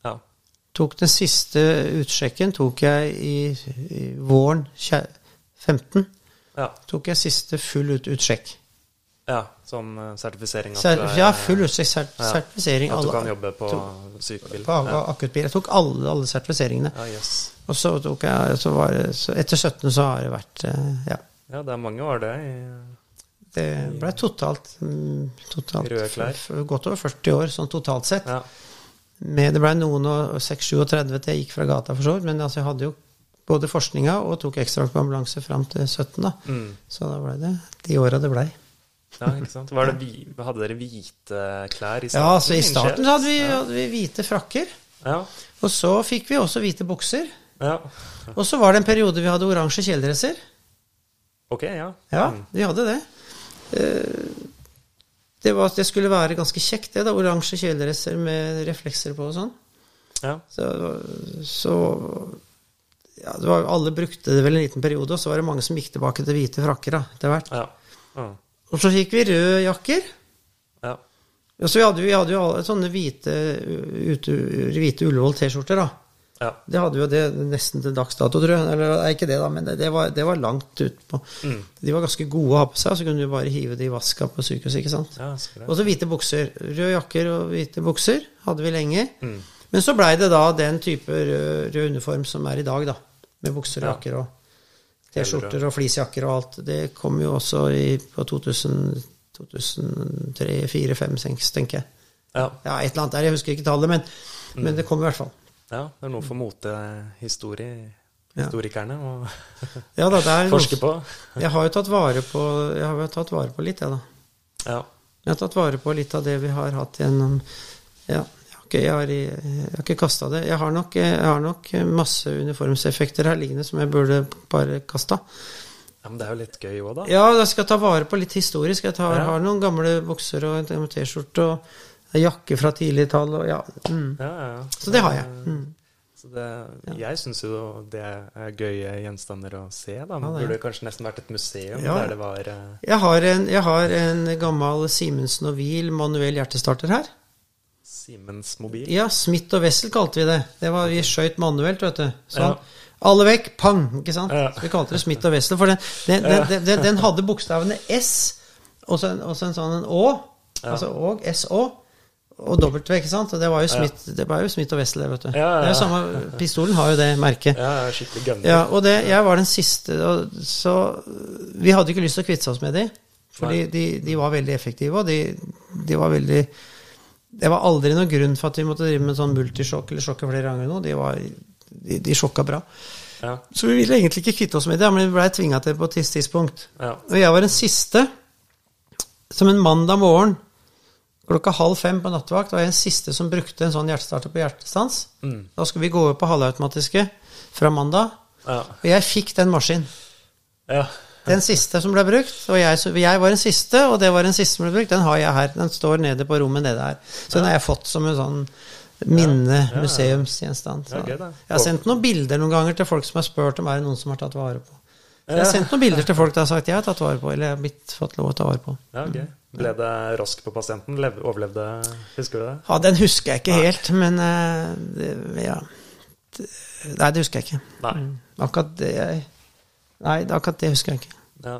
Ja. Tok den siste utsjekken tok jeg i, i våren 15. Ja. Tok jeg siste full ut, utsjekk. Ja, som eh, sertifisering? At, ja, full sertifisering. sertifisering. At du kan jobbe på sykebil? På ja. akuttbil. Jeg tok alle, alle sertifiseringene. Ja, yes. Og så tok jeg så var det, så Etter 17 så har det vært eh, Ja. Ja, det er mange år, det. I, det ble totalt, mm, totalt Røde klær. Godt over 40 år sånn totalt sett. Ja. Med, det ble noen og 36-37 til jeg gikk fra gata, for så vidt. Men altså, jeg hadde jo både forskninga og tok ekstravakt på ambulanse fram til 17. da. Mm. Så da ble det de åra det blei. Ja, ikke sant. Det, hadde dere hvite klær i starten? Ja, altså i starten så hadde vi, hadde vi hvite frakker. Ja. Og så fikk vi også hvite bukser. Ja. Og så var det en periode vi hadde oransje kjeledresser. Ok, ja. Ja, mm. vi hadde det. Eh, det, var, det skulle være ganske kjekt, det. da, Oransje kjeledresser med reflekser på og sånn. Ja. Så, så ja, var, Alle brukte det vel en liten periode, og så var det mange som gikk tilbake til hvite frakker da, etter hvert. Ja. Ja. Og så fikk vi røde jakker. Ja. Og så vi hadde vi hadde jo alle sånne hvite, ute, hvite Ullevål T-skjorter, da. Ja. Det hadde vi jo det nesten til dags dato, tror jeg. Eller ikke det, da, men det, det, var, det var, langt utpå. Mm. De var ganske gode å ha på seg, så kunne du bare hive det i vaska på sykehuset. ikke sant? Ja, og så hvite bukser. Røde jakker og hvite bukser hadde vi lenge. Mm. Men så blei det da den type rød, rød, uniform som er i dag, da. Med bukser og jakker og T-skjorter og fleecejakker og alt. Det kom jo også i, på 2000, 2003, 2004, 2005, 2006, tenker jeg. Ja. ja. et eller annet der. Jeg husker ikke tallet, men, mm. men det kom i hvert fall. Ja, det er noe for motehistorikerne å ja, da, forske på. jeg har jo tatt vare på Jeg har jo tatt vare på litt, jeg, da. Ja. Jeg har tatt vare på litt av det vi har hatt gjennom Ja, jeg har, jeg har ikke kasta det. Jeg har, nok, jeg har, nok, masse uniformseffekter her liggende som jeg burde bare kasta. Ja, Men det er jo litt gøy òg, da. Ja, jeg skal ta vare på litt historisk. Jeg tar, ja. har noen gamle bukser og en T-skjorte. og jakke fra tidlig tall og ja. Mm. ja, ja. Så det har jeg. Mm. Det, jeg syns jo det er gøye gjenstander å se. da Men ja, burde kanskje nesten vært et museum ja. der det var uh... jeg, har en, jeg, har en, gammel Simensen og Wiel manuell hjertestarter her. Siemens mobil? Ja, Smith og Wessel kalte vi det. Det var Vi skøyt manuelt, vet du. Sånn. Alle vekk, pang! Ikke sant? Så vi kalte det Smith og Wessel. For den, den, den, den hadde bokstavene S og så en, en sånn en Å. Altså og, SÅ og W, ikke sant? Og det var jo Smith, ja. det var jo Smith og Wessel, vet du. Ja, ja, jo Samme, pistolen har jo det merket. Ja, skikkelig gunner. Ja, og det, jeg var den siste, og, så vi hadde ikke lyst til å kvitte oss med de, fordi de, de, var veldig effektive, og de, de, var veldig Det var aldri noen grunn for at vi måtte drive med sånn multisjokk eller sjokke flere ganger nå. De, var, de, de sjokka bra. Ja. Så vi ville egentlig ikke kvitte oss med det, men vi blei tvinga til det på et tidspunkt. Ja. Og jeg var den siste, som en mandag morgen Klokka halv fem på nattevakt var jeg den siste som brukte en sånn hjertestarter på hjertestans. Mm. Da skulle vi gå over på halvautomatiske fra mandag, ja. og jeg fikk den maskinen. Ja. Den siste som ble brukt, og jeg, jeg, var den siste, og det var den siste som ble brukt, den har jeg her. Den står nede på rommet nede her. Så den har jeg fått som en sånn minne, museumsgjenstand. Jeg har sendt noen bilder noen ganger til folk som har spurt om er det noen som har tatt vare på. Jeg har sendt noen bilder til folk som har sagt jeg har tatt vare på, eller jeg har blitt, fått lov å ta vare på. Ja, okay. Ble det rask på pasienten? Overlevde Husker du det? Ja, Den husker jeg ikke Nei. helt, men det, ja. Nei, det husker jeg ikke. Nei. Mm. Akkurat det Nei, akkurat det husker jeg ikke. Ja.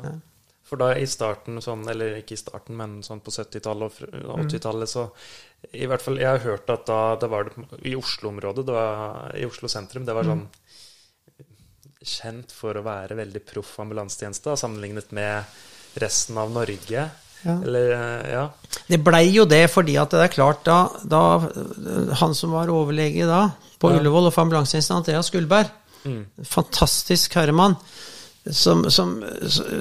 For da i starten, sånn, eller ikke i starten, men sånn på 70-tallet og 80-tallet, så i hvert fall, Jeg har hørt at da det var det i Oslo-området, i Oslo sentrum, det var sånn kjent for å være veldig proff ambulansetjeneste, sammenlignet med resten av Norge. Ja. Eller, ja. Det blei jo det fordi at det er klart da, da Han som var overlege da, på ja. Ullevål og for ambulansetjenesten, Andreas Gullberg, mm. fantastisk herremann som, som,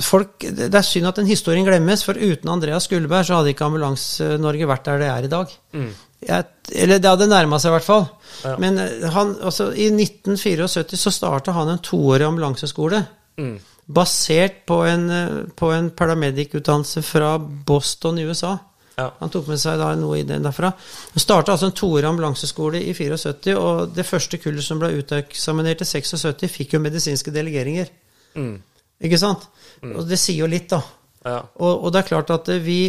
folk, Det er synd at den historien glemmes, for uten Andreas Gullberg så hadde ikke Ambulanse-Norge vært der det er i dag. Mm. Jeg, eller det hadde nærma seg, i hvert fall. Ja. Men eh, han, altså, i 1974 så starta han en toårig ambulanseskole. Mm. Basert på en, eh, på en paramedic-utdannelse fra Boston i USA. Ja. Han tok med seg da noe i den derfra. Han starta altså en toårig ambulanseskole i 74, og det første kullet som ble uteksaminert i 76, fikk jo medisinske delegeringer. Mm. Ikke sant? Mm. Og det sier jo litt, da. Ja. Og, og, det er klart at vi,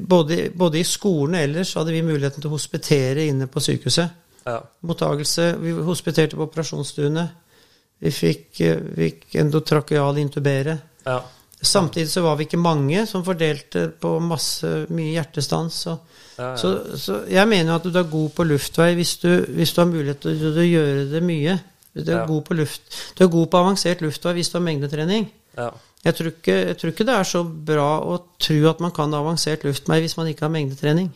både, både i skolen og ellers, hadde vi muligheten til å hospitere inne på sykehuset. Ja. Mottagelse. Vi hospiterte på operasjonsstuene. Vi fikk, fikk endotrakeal intubere. Ja. Samtidig så var vi ikke mange som fordelte på masse, mye hjertestans. Så, ja, så, så jeg mener at du er god på luftvei hvis du, hvis du har mulighet til å gjøre det mye. Du er, ja. god på luft. du er god på avansert luftvei hvis du har mengdetrening. Ja. Jeg, tror ikke, jeg, tror ikke, det er så bra å tro at man kan avansert luftvei hvis man ikke har mengdetrening.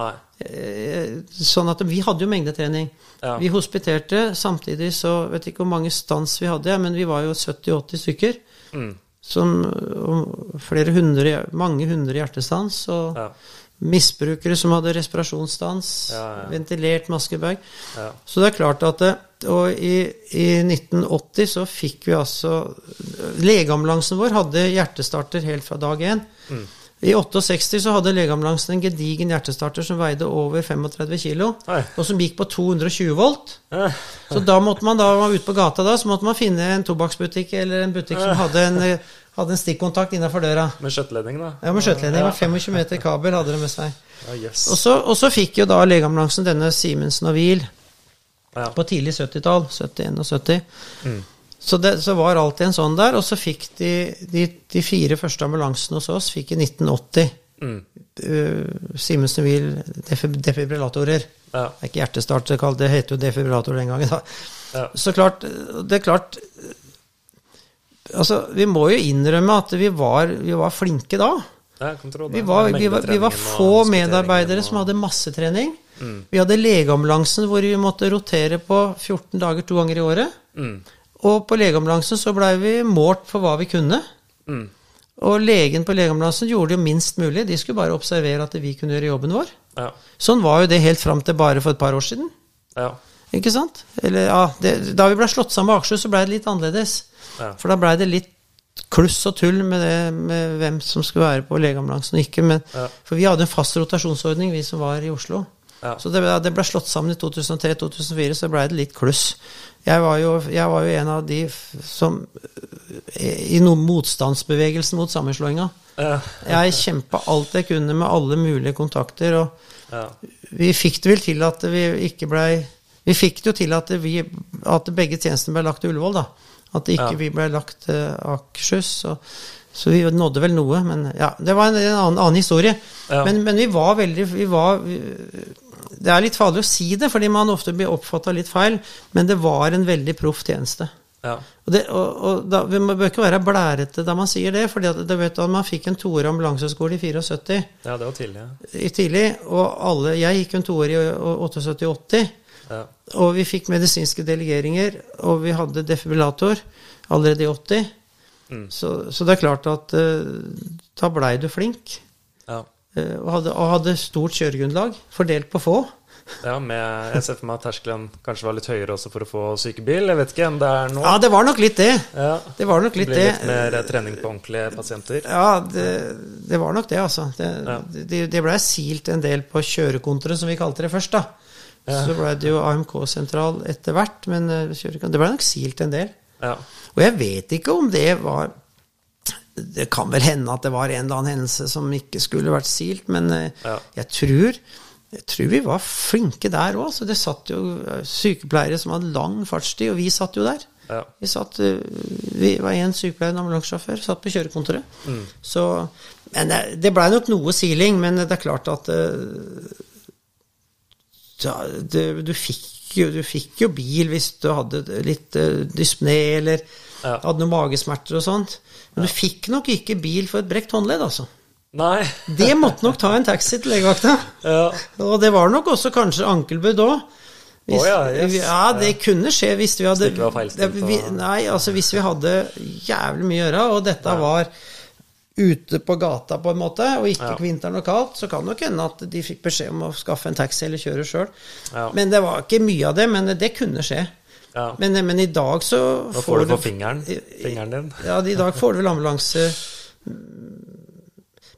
Nei. Eh, sånn at Vi hadde jo mengdetrening. Ja. Vi hospiterte. Samtidig så vet ikke hvor mange stans vi hadde, men vi var jo 70-80 stykker. Mm. Som flere hundre, mange hundre hjertestans. Og ja misbrukere som hadde respirasjonsstans, ja, ventilert maskebag. Ja. Så det er klart at det, Og i, i, 1980 så fikk vi altså Legeambulansen vår hadde hjertestarter helt fra dag én. Mm. I 68 så hadde legeambulansen en gedigen hjertestarter som veide over 35 kg, og som gikk på 220 volt. Så da måtte man da var ute på gata da, så måtte man finne en tobakksbutikk eller en butikk som hadde en hadde en stikkontakt innafor døra. Med skjøteledning, da? Ja, med skjøteledning. Ja. 25 meter kabel hadde det med seg. Ja, yes. og, så, og, så, fikk jo da legeambulansen denne Simensen og Wiel ja. på tidlig 70-tall. 71 og 70. Mm. Så det så var alltid en sånn der. Og så fikk de, de, de fire første ambulansene hos oss fikk i 1980 mm. uh, Simensen Wiel defibrillatorer. Ja. Det er ikke hjertestart, det heter jo defibrillator den gangen. Ja. Så klart, det er klart Altså, vi må jo innrømme at vi var, vi var flinke da. Vi var, vi, var, vi var, få medarbeidere som hadde massetrening. Mm. Vi hadde legeambulansen hvor vi måtte rotere på 14 dager to ganger i året. Mm. Og på legeambulansen så blei vi målt for hva vi kunne. Mm. Og legen på legeambulansen gjorde det jo minst mulig. De skulle bare observere at vi kunne gjøre jobben vår. Ja. Sånn var jo det helt fram til bare for et par år siden. Ja. Ikke sant? Eller, ja, det, da vi ble slått sammen med Akershus, så blei det litt annerledes. Ja. For da blei det litt kluss og tull med, det, med hvem som skulle være på legeambulansen og ikke. Men. For vi hadde en fast rotasjonsordning, vi som var i Oslo. Ja. Så det, det ble slått sammen i 2003-2004, så blei det litt kluss. Jeg var, jo, jeg var, jo, en av de som I noen motstandsbevegelsen mot sammenslåinga. Ja. Jeg kjempa alt jeg kunne med alle mulige kontakter, og vi fikk det vel til at vi ikke blei Vi fikk det jo til at, vi, at begge tjenestene ble lagt til Ullevål, da. At ikke ja. vi ble lagt til uh, Akershus. Så, så, vi nådde vel noe. Men ja, det var en, en annen, annen, historie. Ja. Men, men, vi var veldig vi var, Det er litt farlig å si det, fordi man ofte blir oppfatta litt feil, men det var en veldig proff tjeneste. Ja. Og, det, og, og da, Vi bør ikke være blærete da man sier det, for man fikk en toer ambulanseskole i 74. Ja, det var tidlig. Ja. I tidlig, og alle, Jeg gikk en toer i 78-80. Ja. Og vi fikk medisinske delegeringer, og vi hadde defibrillator allerede i 80. Mm. Så, så, det er klart at uh, da blei du flink. Ja. Uh, og, hadde, og, hadde, stort kjøregrunnlag, fordelt på få. Ja, med, Jeg ser for meg at terskelen kanskje var litt høyere også for å få sykebil. Jeg vet ikke om det er noe Ja, det var nok litt det. Ja. Det var nok litt det. Litt mer trening på ordentlige pasienter? Ja, det, det var nok det, altså. Det, ja. det, det blei silt en del på kjørekontoret, som vi kalte det først, da. Ja. Så ble det jo AMK-sentral etter hvert, men eh, det ble nok silt en del. Ja. Og jeg vet ikke om det var Det kan vel hende at det var en eller annen hendelse som ikke skulle vært silt, men eh, ja. jeg, tror, jeg tror vi var flinke der òg. Så det satt jo eh, sykepleiere som hadde lang fartstid, og vi satt jo der. Ja. Vi satt Vi var én sykepleier og en ambulansesjåfør, satt på kjørekontoret. Mm. Så Men det, det blei nok noe siling, men det er klart at ja, det, du, fikk jo, du fikk jo bil hvis du hadde litt dyspne dyspné eller hadde noen magesmerter og sånt. Men du fikk nok ikke bil for et brekt håndledd, altså. Nei. Det måtte nok ta en taxi til legevakta. Ja. Og det var nok også kanskje ankelbud òg. Oh, ja, yes. ja, det kunne skje hvis vi hadde det vi, Nei, altså hvis vi hadde jævlig mye å gjøre, og dette var ute på gata på en måte, og ikke Ja. vinteren og kaldt, så kan det nok hende at de fikk beskjed om å skaffe en taxi eller kjøre sjøl. Ja. Men det var ikke mye av det, men det kunne skje. Ja. Men, men i dag så Nå får du på fingeren. Fingeren din. ja, i dag får du vel ambulanse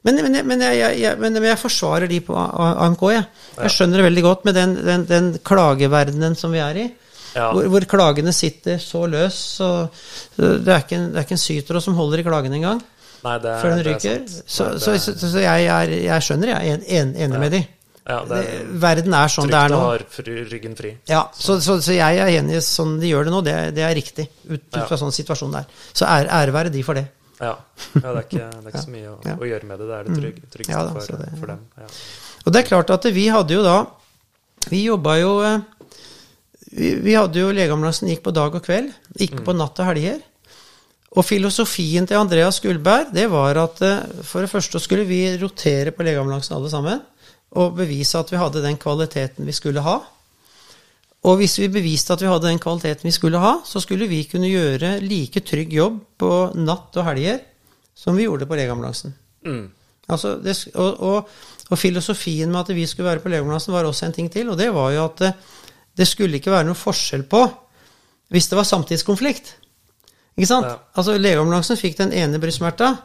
Men, men, men, jeg, jeg, jeg, men jeg forsvarer de på AMK, jeg. Jeg skjønner det veldig godt med den, den, den klageverdenen som vi er i. Ja. Hvor, hvor klagene sitter så løs. Så det er ikke en, det er ikke en sytråd som holder i klagen engang Nei, før den det er ryker. sant. Så, så, så, så jeg, er, skjønner, jeg. er en, en, enig med de. Ja, er verden er sånn det er trygt å nå. ha ryggen fri. Ja, så, så, så jeg er enig i sånn de gjør det nå. Det, er- det er riktig. Ut, ut Ja. fra sånn situasjon det er. Så ære, ære være de for det. Ja, ja det, er ikke, det er ikke så mye å, Ja. Mm. å gjøre med det. Det er det trygg, tryggeste Ja da, for, det- for dem. Ja. Og det er klart at vi hadde jo da Vi jobba jo eh, vi, vi hadde jo Legeambulansen gikk på dag og kveld, ikke på natt og helger. Og filosofien til Andreas Gullberg det var at eh, for det første skulle vi rotere på legeambulansen alle sammen. Og bevise at vi hadde den kvaliteten vi skulle ha. Og hvis vi beviste at vi hadde den kvaliteten vi skulle ha, så skulle vi kunne gjøre like trygg jobb på natt og helger som vi gjorde på legeambulansen. Mm. Altså, det, og, og, og filosofien med at vi skulle være på legeambulansen, var også en ting til. Og det var jo at det, det skulle ikke være noe forskjell på hvis det var samtidskonflikt. Ikke sant? Ja. Altså, legeambulansen fikk den ene brystsmerta,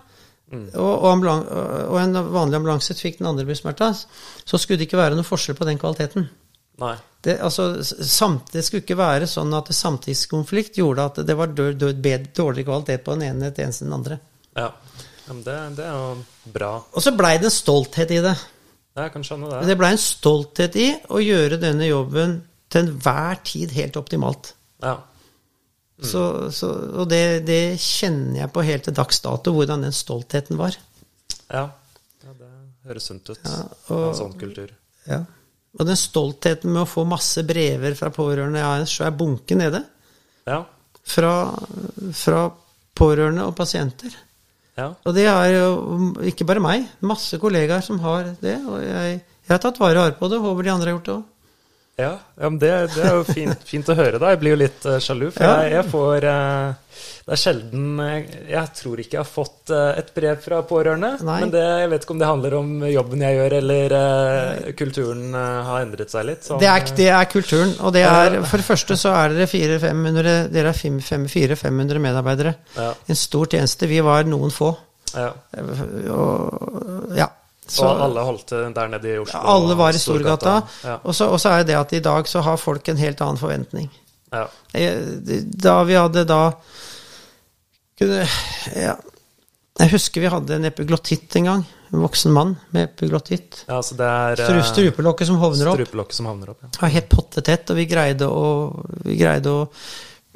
og, og, ambulan og en vanlig ambulanse fikk den andre brystsmerta. Så skulle det ikke være noe forskjell på den kvaliteten. Det, altså, samt, det skulle ikke være sånn at samtidskonflikt gjorde at det var død, død, bedre, dårlig kvalitet på den ene enn den andre. Ja. ja men det, det er jo bra. Og så blei det en stolthet i det. Jeg kan skjønne det. Det blei en stolthet i å gjøre denne jobben til enhver tid helt optimalt. Ja. Så, så, og det, det kjenner jeg på helt til dags dato, hvordan den stoltheten var. Ja. ja, det høres sunt ut. Ja, Og, og- en sånn kultur. Ja. Og den stoltheten med å få masse brever fra pårørende. Jeg har en svær bunke nede. Ja. Fra, fra pårørende og pasienter. Ja. Og det er jo ikke bare meg, masse kollegaer som har det. Og jeg, jeg har tatt vare på det, håper de andre har gjort det òg. Ja, ja men det, det er jo fint, fint å høre, da. Jeg blir jo litt uh, sjalu, for Ja. jeg, jeg får uh, Det er sjelden eh, Jeg tror ikke jeg har fått uh, et brev fra pårørende. Nei. Men det, jeg vet ikke om det handler om jobben jeg gjør, eller kulturen har endret seg litt. sånn, Det er, det er kulturen. Og det er, for det første så er dere 400-500 dere er fem- fem- 400-500 medarbeidere. Ja. En stor tjeneste. Vi var noen få. ja. Og, ja. Så, og alle holdt til der nede i Oslo? alle var i Storgata. Ja. Og så og så er det at i dag så har folk en helt annen forventning. Ja. Da vi hadde da kunne, ja, Jeg husker vi hadde en epiglottitt en gang. En voksen mann med epiglottitt. ja, så det er Stru- eh, Strupelokket som hovner opp. strupelokket som hovner opp. Ja. helt pottetett, og vi greide å, vi greide å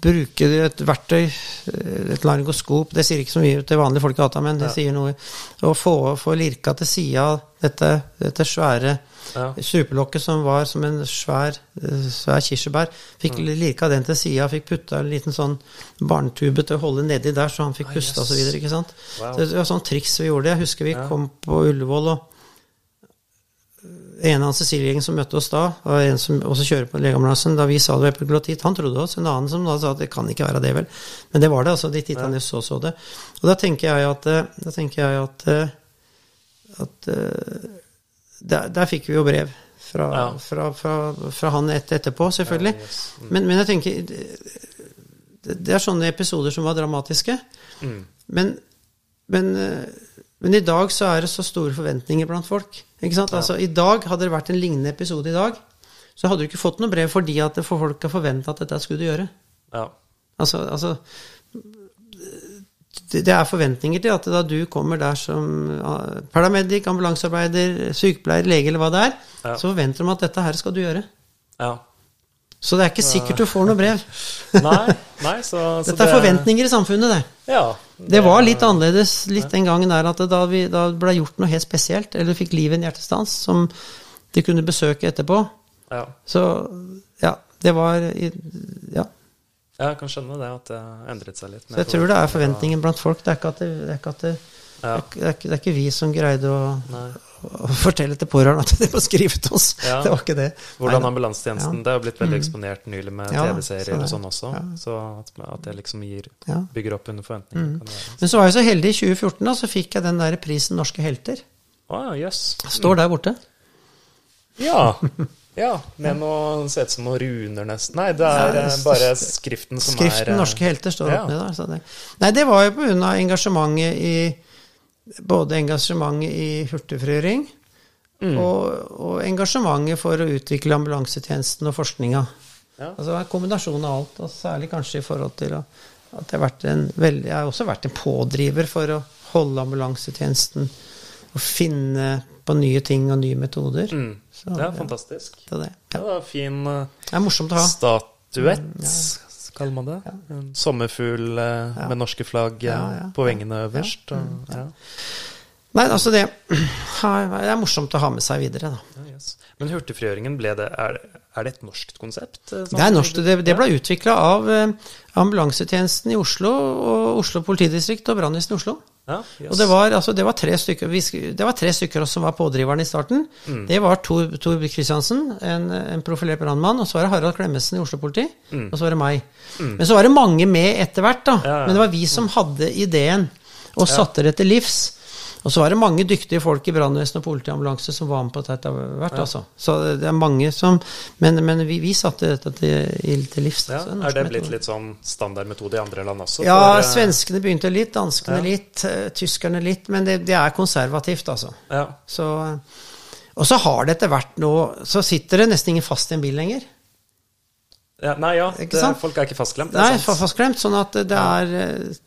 bruke et verktøy, et laryngoskop Det sier ikke så mye til vanlige folk i gata, men det Ja. sier noe. Å få, få lirka til sida dette, dette svære Ja. strupelokket som var som en svær, eh, svær kirsebær. Fikk Mm. lirka den til sida, fikk putta en liten sånn barnetube til å holde nedi der, så han fikk Ah, yes. og så videre, ikke sant? Wow. Det var sånn triks vi gjorde. Jeg husker vi Ja. kom på Ullevål, og en av Cecilie-gjengen som møtte oss da, og en som også kjører på legeambulansen, da vi sa det var epiglottitt, han trodde oss. En annen som da sa at det kan ikke være det, vel. Men det var det, altså. De titta ned så så det. Og da tenker jeg at eh, Da tenker jeg at, eh, at eh, der, der fikk vi jo brev fra, Ja. fra, fra, fra han et, etterpå, selvfølgelig. Ja, yes. Mm. Men, men jeg tenker det, det er sånne episoder som var dramatiske. Mm. Men, men, men i dag så er det så store forventninger blant folk. Ikke sant? Ja. Altså, I dag, hadde det vært en lignende episode i dag, så hadde du ikke fått noe brev fordi at for folk har forventa at dette skulle du gjøre. Ja. Altså, altså det, er forventninger til at da du kommer der som paramedic, ambulansearbeider, sykepleier, lege eller hva det er, Ja. så forventer de at dette her skal du gjøre. ja. Så det er ikke sikkert du får noe brev. nei, nei, så, så Dette er det, forventninger i samfunnet, det. Ja, det, det var litt annerledes litt den gangen der at da, vi, da ble gjort noe helt spesielt, eller fikk livet en hjertestans, som de kunne besøke etterpå. Ja. Så ja, det var Ja. Jeg kan skjønne det, at det endret seg litt. Så jeg tror det er forventningen blant folk. Det er ikke, det, det er ikke, det, ja. er, er ikke vi som greide å fortelle til pårørende at de må skrive til oss. Ja. Det var ikke det. Hvordan ambulansetjenesten Det har blitt veldig mm. eksponert nylig med TV-serier og sånn også. Så at, at, det liksom gir, bygger opp under forventninger. Mm. Men så var jeg så heldig i 2014, da, så fikk jeg den der prisen Norske helter. Ah, yes. Står der borte. Ja. Ja, med noe Ser ut som noen runer, nesten. Nei, det er Nei, bare skriften som skriften, er Skriften 'Norske helter' står ja. opp ned der. Det. Nei, det var jo pga. engasjementet i Både engasjementet i hurtigfrigjøring mm. og, og, engasjementet for å utvikle ambulansetjenesten og forskninga. Ja. Altså en kombinasjon av alt, og særlig kanskje i forhold til at jeg har, vært en veldig, jeg har også vært en pådriver for å holde ambulansetjenesten og finne på nye ting og nye metoder. Mm. Så, det er fantastisk. Det, ja. det er fin det er morsomt å ha. statuett, mm, ja. Kaller man det. Ja. Sommerfugl eh, med norske flagg eh, på vengene øverst. Og, mm, Nei, altså det, det, er morsomt å ha med seg videre, da. Yes. Men hurtigfrigjøringen, ble det, er, er, det et norsk konsept? Sånn? det er norsk. Det, det ble utvikla av ambulansetjenesten i Oslo og Oslo politidistrikt og brannvesenet i Oslo. Ja, yes. Og det var, altså, det var, tre stykker Det var tre stykker som var pådriveren i starten. Mm. Det var Tor, Tor Kristiansen, en, en profilert brannmann, og så var det Harald Klemmesen i Oslo politi, mm. og så var det meg. Mm. Men så var det mange med etter hvert, da. Ja, ja. Men det var vi som hadde ideen, og satte det til livs. Og så var det mange dyktige folk i brannvesen og politiambulanse som var med på dette etter hvert. Ja. Altså. Så det er mange som Men, men vi, vi, satte dette til, til livs. Ja, er det blitt litt sånn standardmetode i andre land også? Ja, for, svenskene begynte litt, danskene ja. litt, uh, tyskerne litt. Men det, det er konservativt, altså. Ja. Så, og så har det etter hvert nå Så sitter det nesten ingen fast i en bil lenger. Ja, nei, ja. Det, folk er ikke fastklemt. Nei, fastglemt, Sånn at det er eh,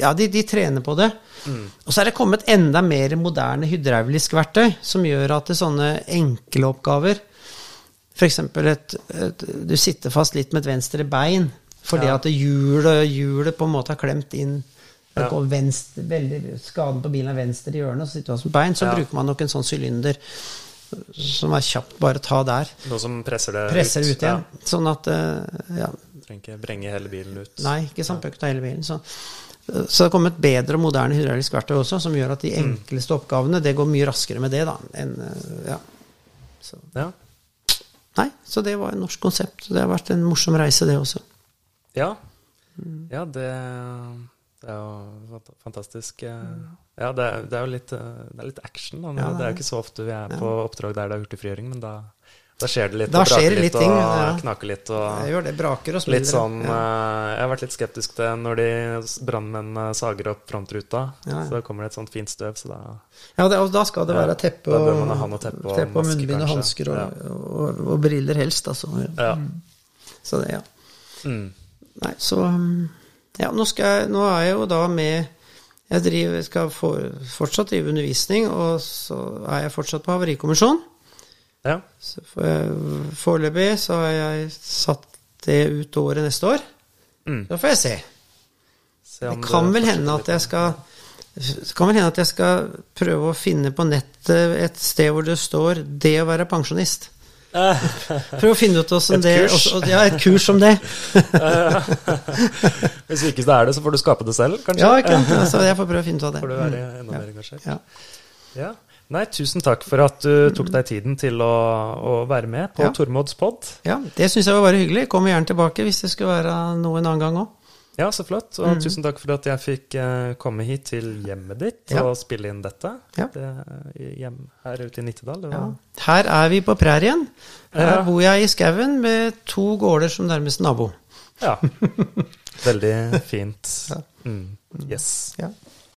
ja, de, de, trener på det. Mm. Og så er det kommet enda mer moderne hydraulisk verktøy som gjør at det er sånne enkle oppgaver F.eks. Et, et, du sitter fast litt med et venstre bein fordi ja. at hjulet, hjulet på en måte har klemt inn ja. venstre, veldig, Skaden på bilen er venstre i hjørnet, så sitter du fast med bein. Så ja. bruker man nok en sånn sylinder som er kjapt bare ta der. Noe som presser det presser ut, ut igjen. Sånn at eh, ja. Trenger ikke brenge hele bilen ut. Nei, ikke sant. Bør ikke ta hele bilen. Så så det har kommet bedre og moderne hydraulisk verktøy også, som gjør at de mm. enkleste oppgavene det går mye raskere med det da, enn eh, ja. Så. ja. Nei, så det var et norsk konsept. Det har vært en morsom reise, det også. Ja. Mm. Ja, det, det er jo fantastisk. Ja, det er, det er jo litt, eh, det er litt action. Da. Ja, det, er, det er jo ikke så ofte vi er på oppdrag der det er hurtigfrigjøring, men da da skjer det litt, da og braker litt, litt ting, og ja. knaker litt. Og jeg gjør det, braker og smiler. Sånn, ja. uh, jeg har vært litt skeptisk til når de brannmennene sager opp frontruta. Ja, så kommer det et sånt fint støv, så da Ja, det, og da skal det være teppe og, da bør man ha noe teppe og, teppe og munnbind og hansker og, og, og, briller helst, altså. Ja. Mm. Så det, ja. Mm. Nei, så um, Ja, nå, jeg, nå, er jeg jo da med Jeg driver, skal for, fortsatt drive undervisning, og så er jeg fortsatt på Havarikommisjonen. Ja. Foreløpig så har jeg satt det ut året neste år. Mm. Så får jeg se. se det kan vel hende at jeg skal det kan vel hende at jeg skal prøve å finne på nettet et sted hvor det står 'det å være pensjonist'. Prøv å finne ut åssen det kurs. Også, Ja, et kurs om det. Hvis ikke det er det, så får du skape det selv, kanskje? Ja, ikke altså, jeg får prøve å finne ut av det. Får du være enda mer engasjert. Ja. ja. Nei, tusen takk for at du tok deg tiden til å, å være med på ja. Tormods pod. Ja, det syns jeg var bare hyggelig. Kom gjerne tilbake hvis det skulle være noe en annen gang òg. Ja, så flott. Og mm. tusen takk for at jeg fikk uh, komme hit til hjemmet ditt ja. og spille inn dette. Ja. Det, hjem, her ute i Nittedal. Ja. Her er vi på prærien. Her bor jeg i skauen med to gårder som nærmeste nabo. Ja. Veldig fint. Mm. Yes. Ja.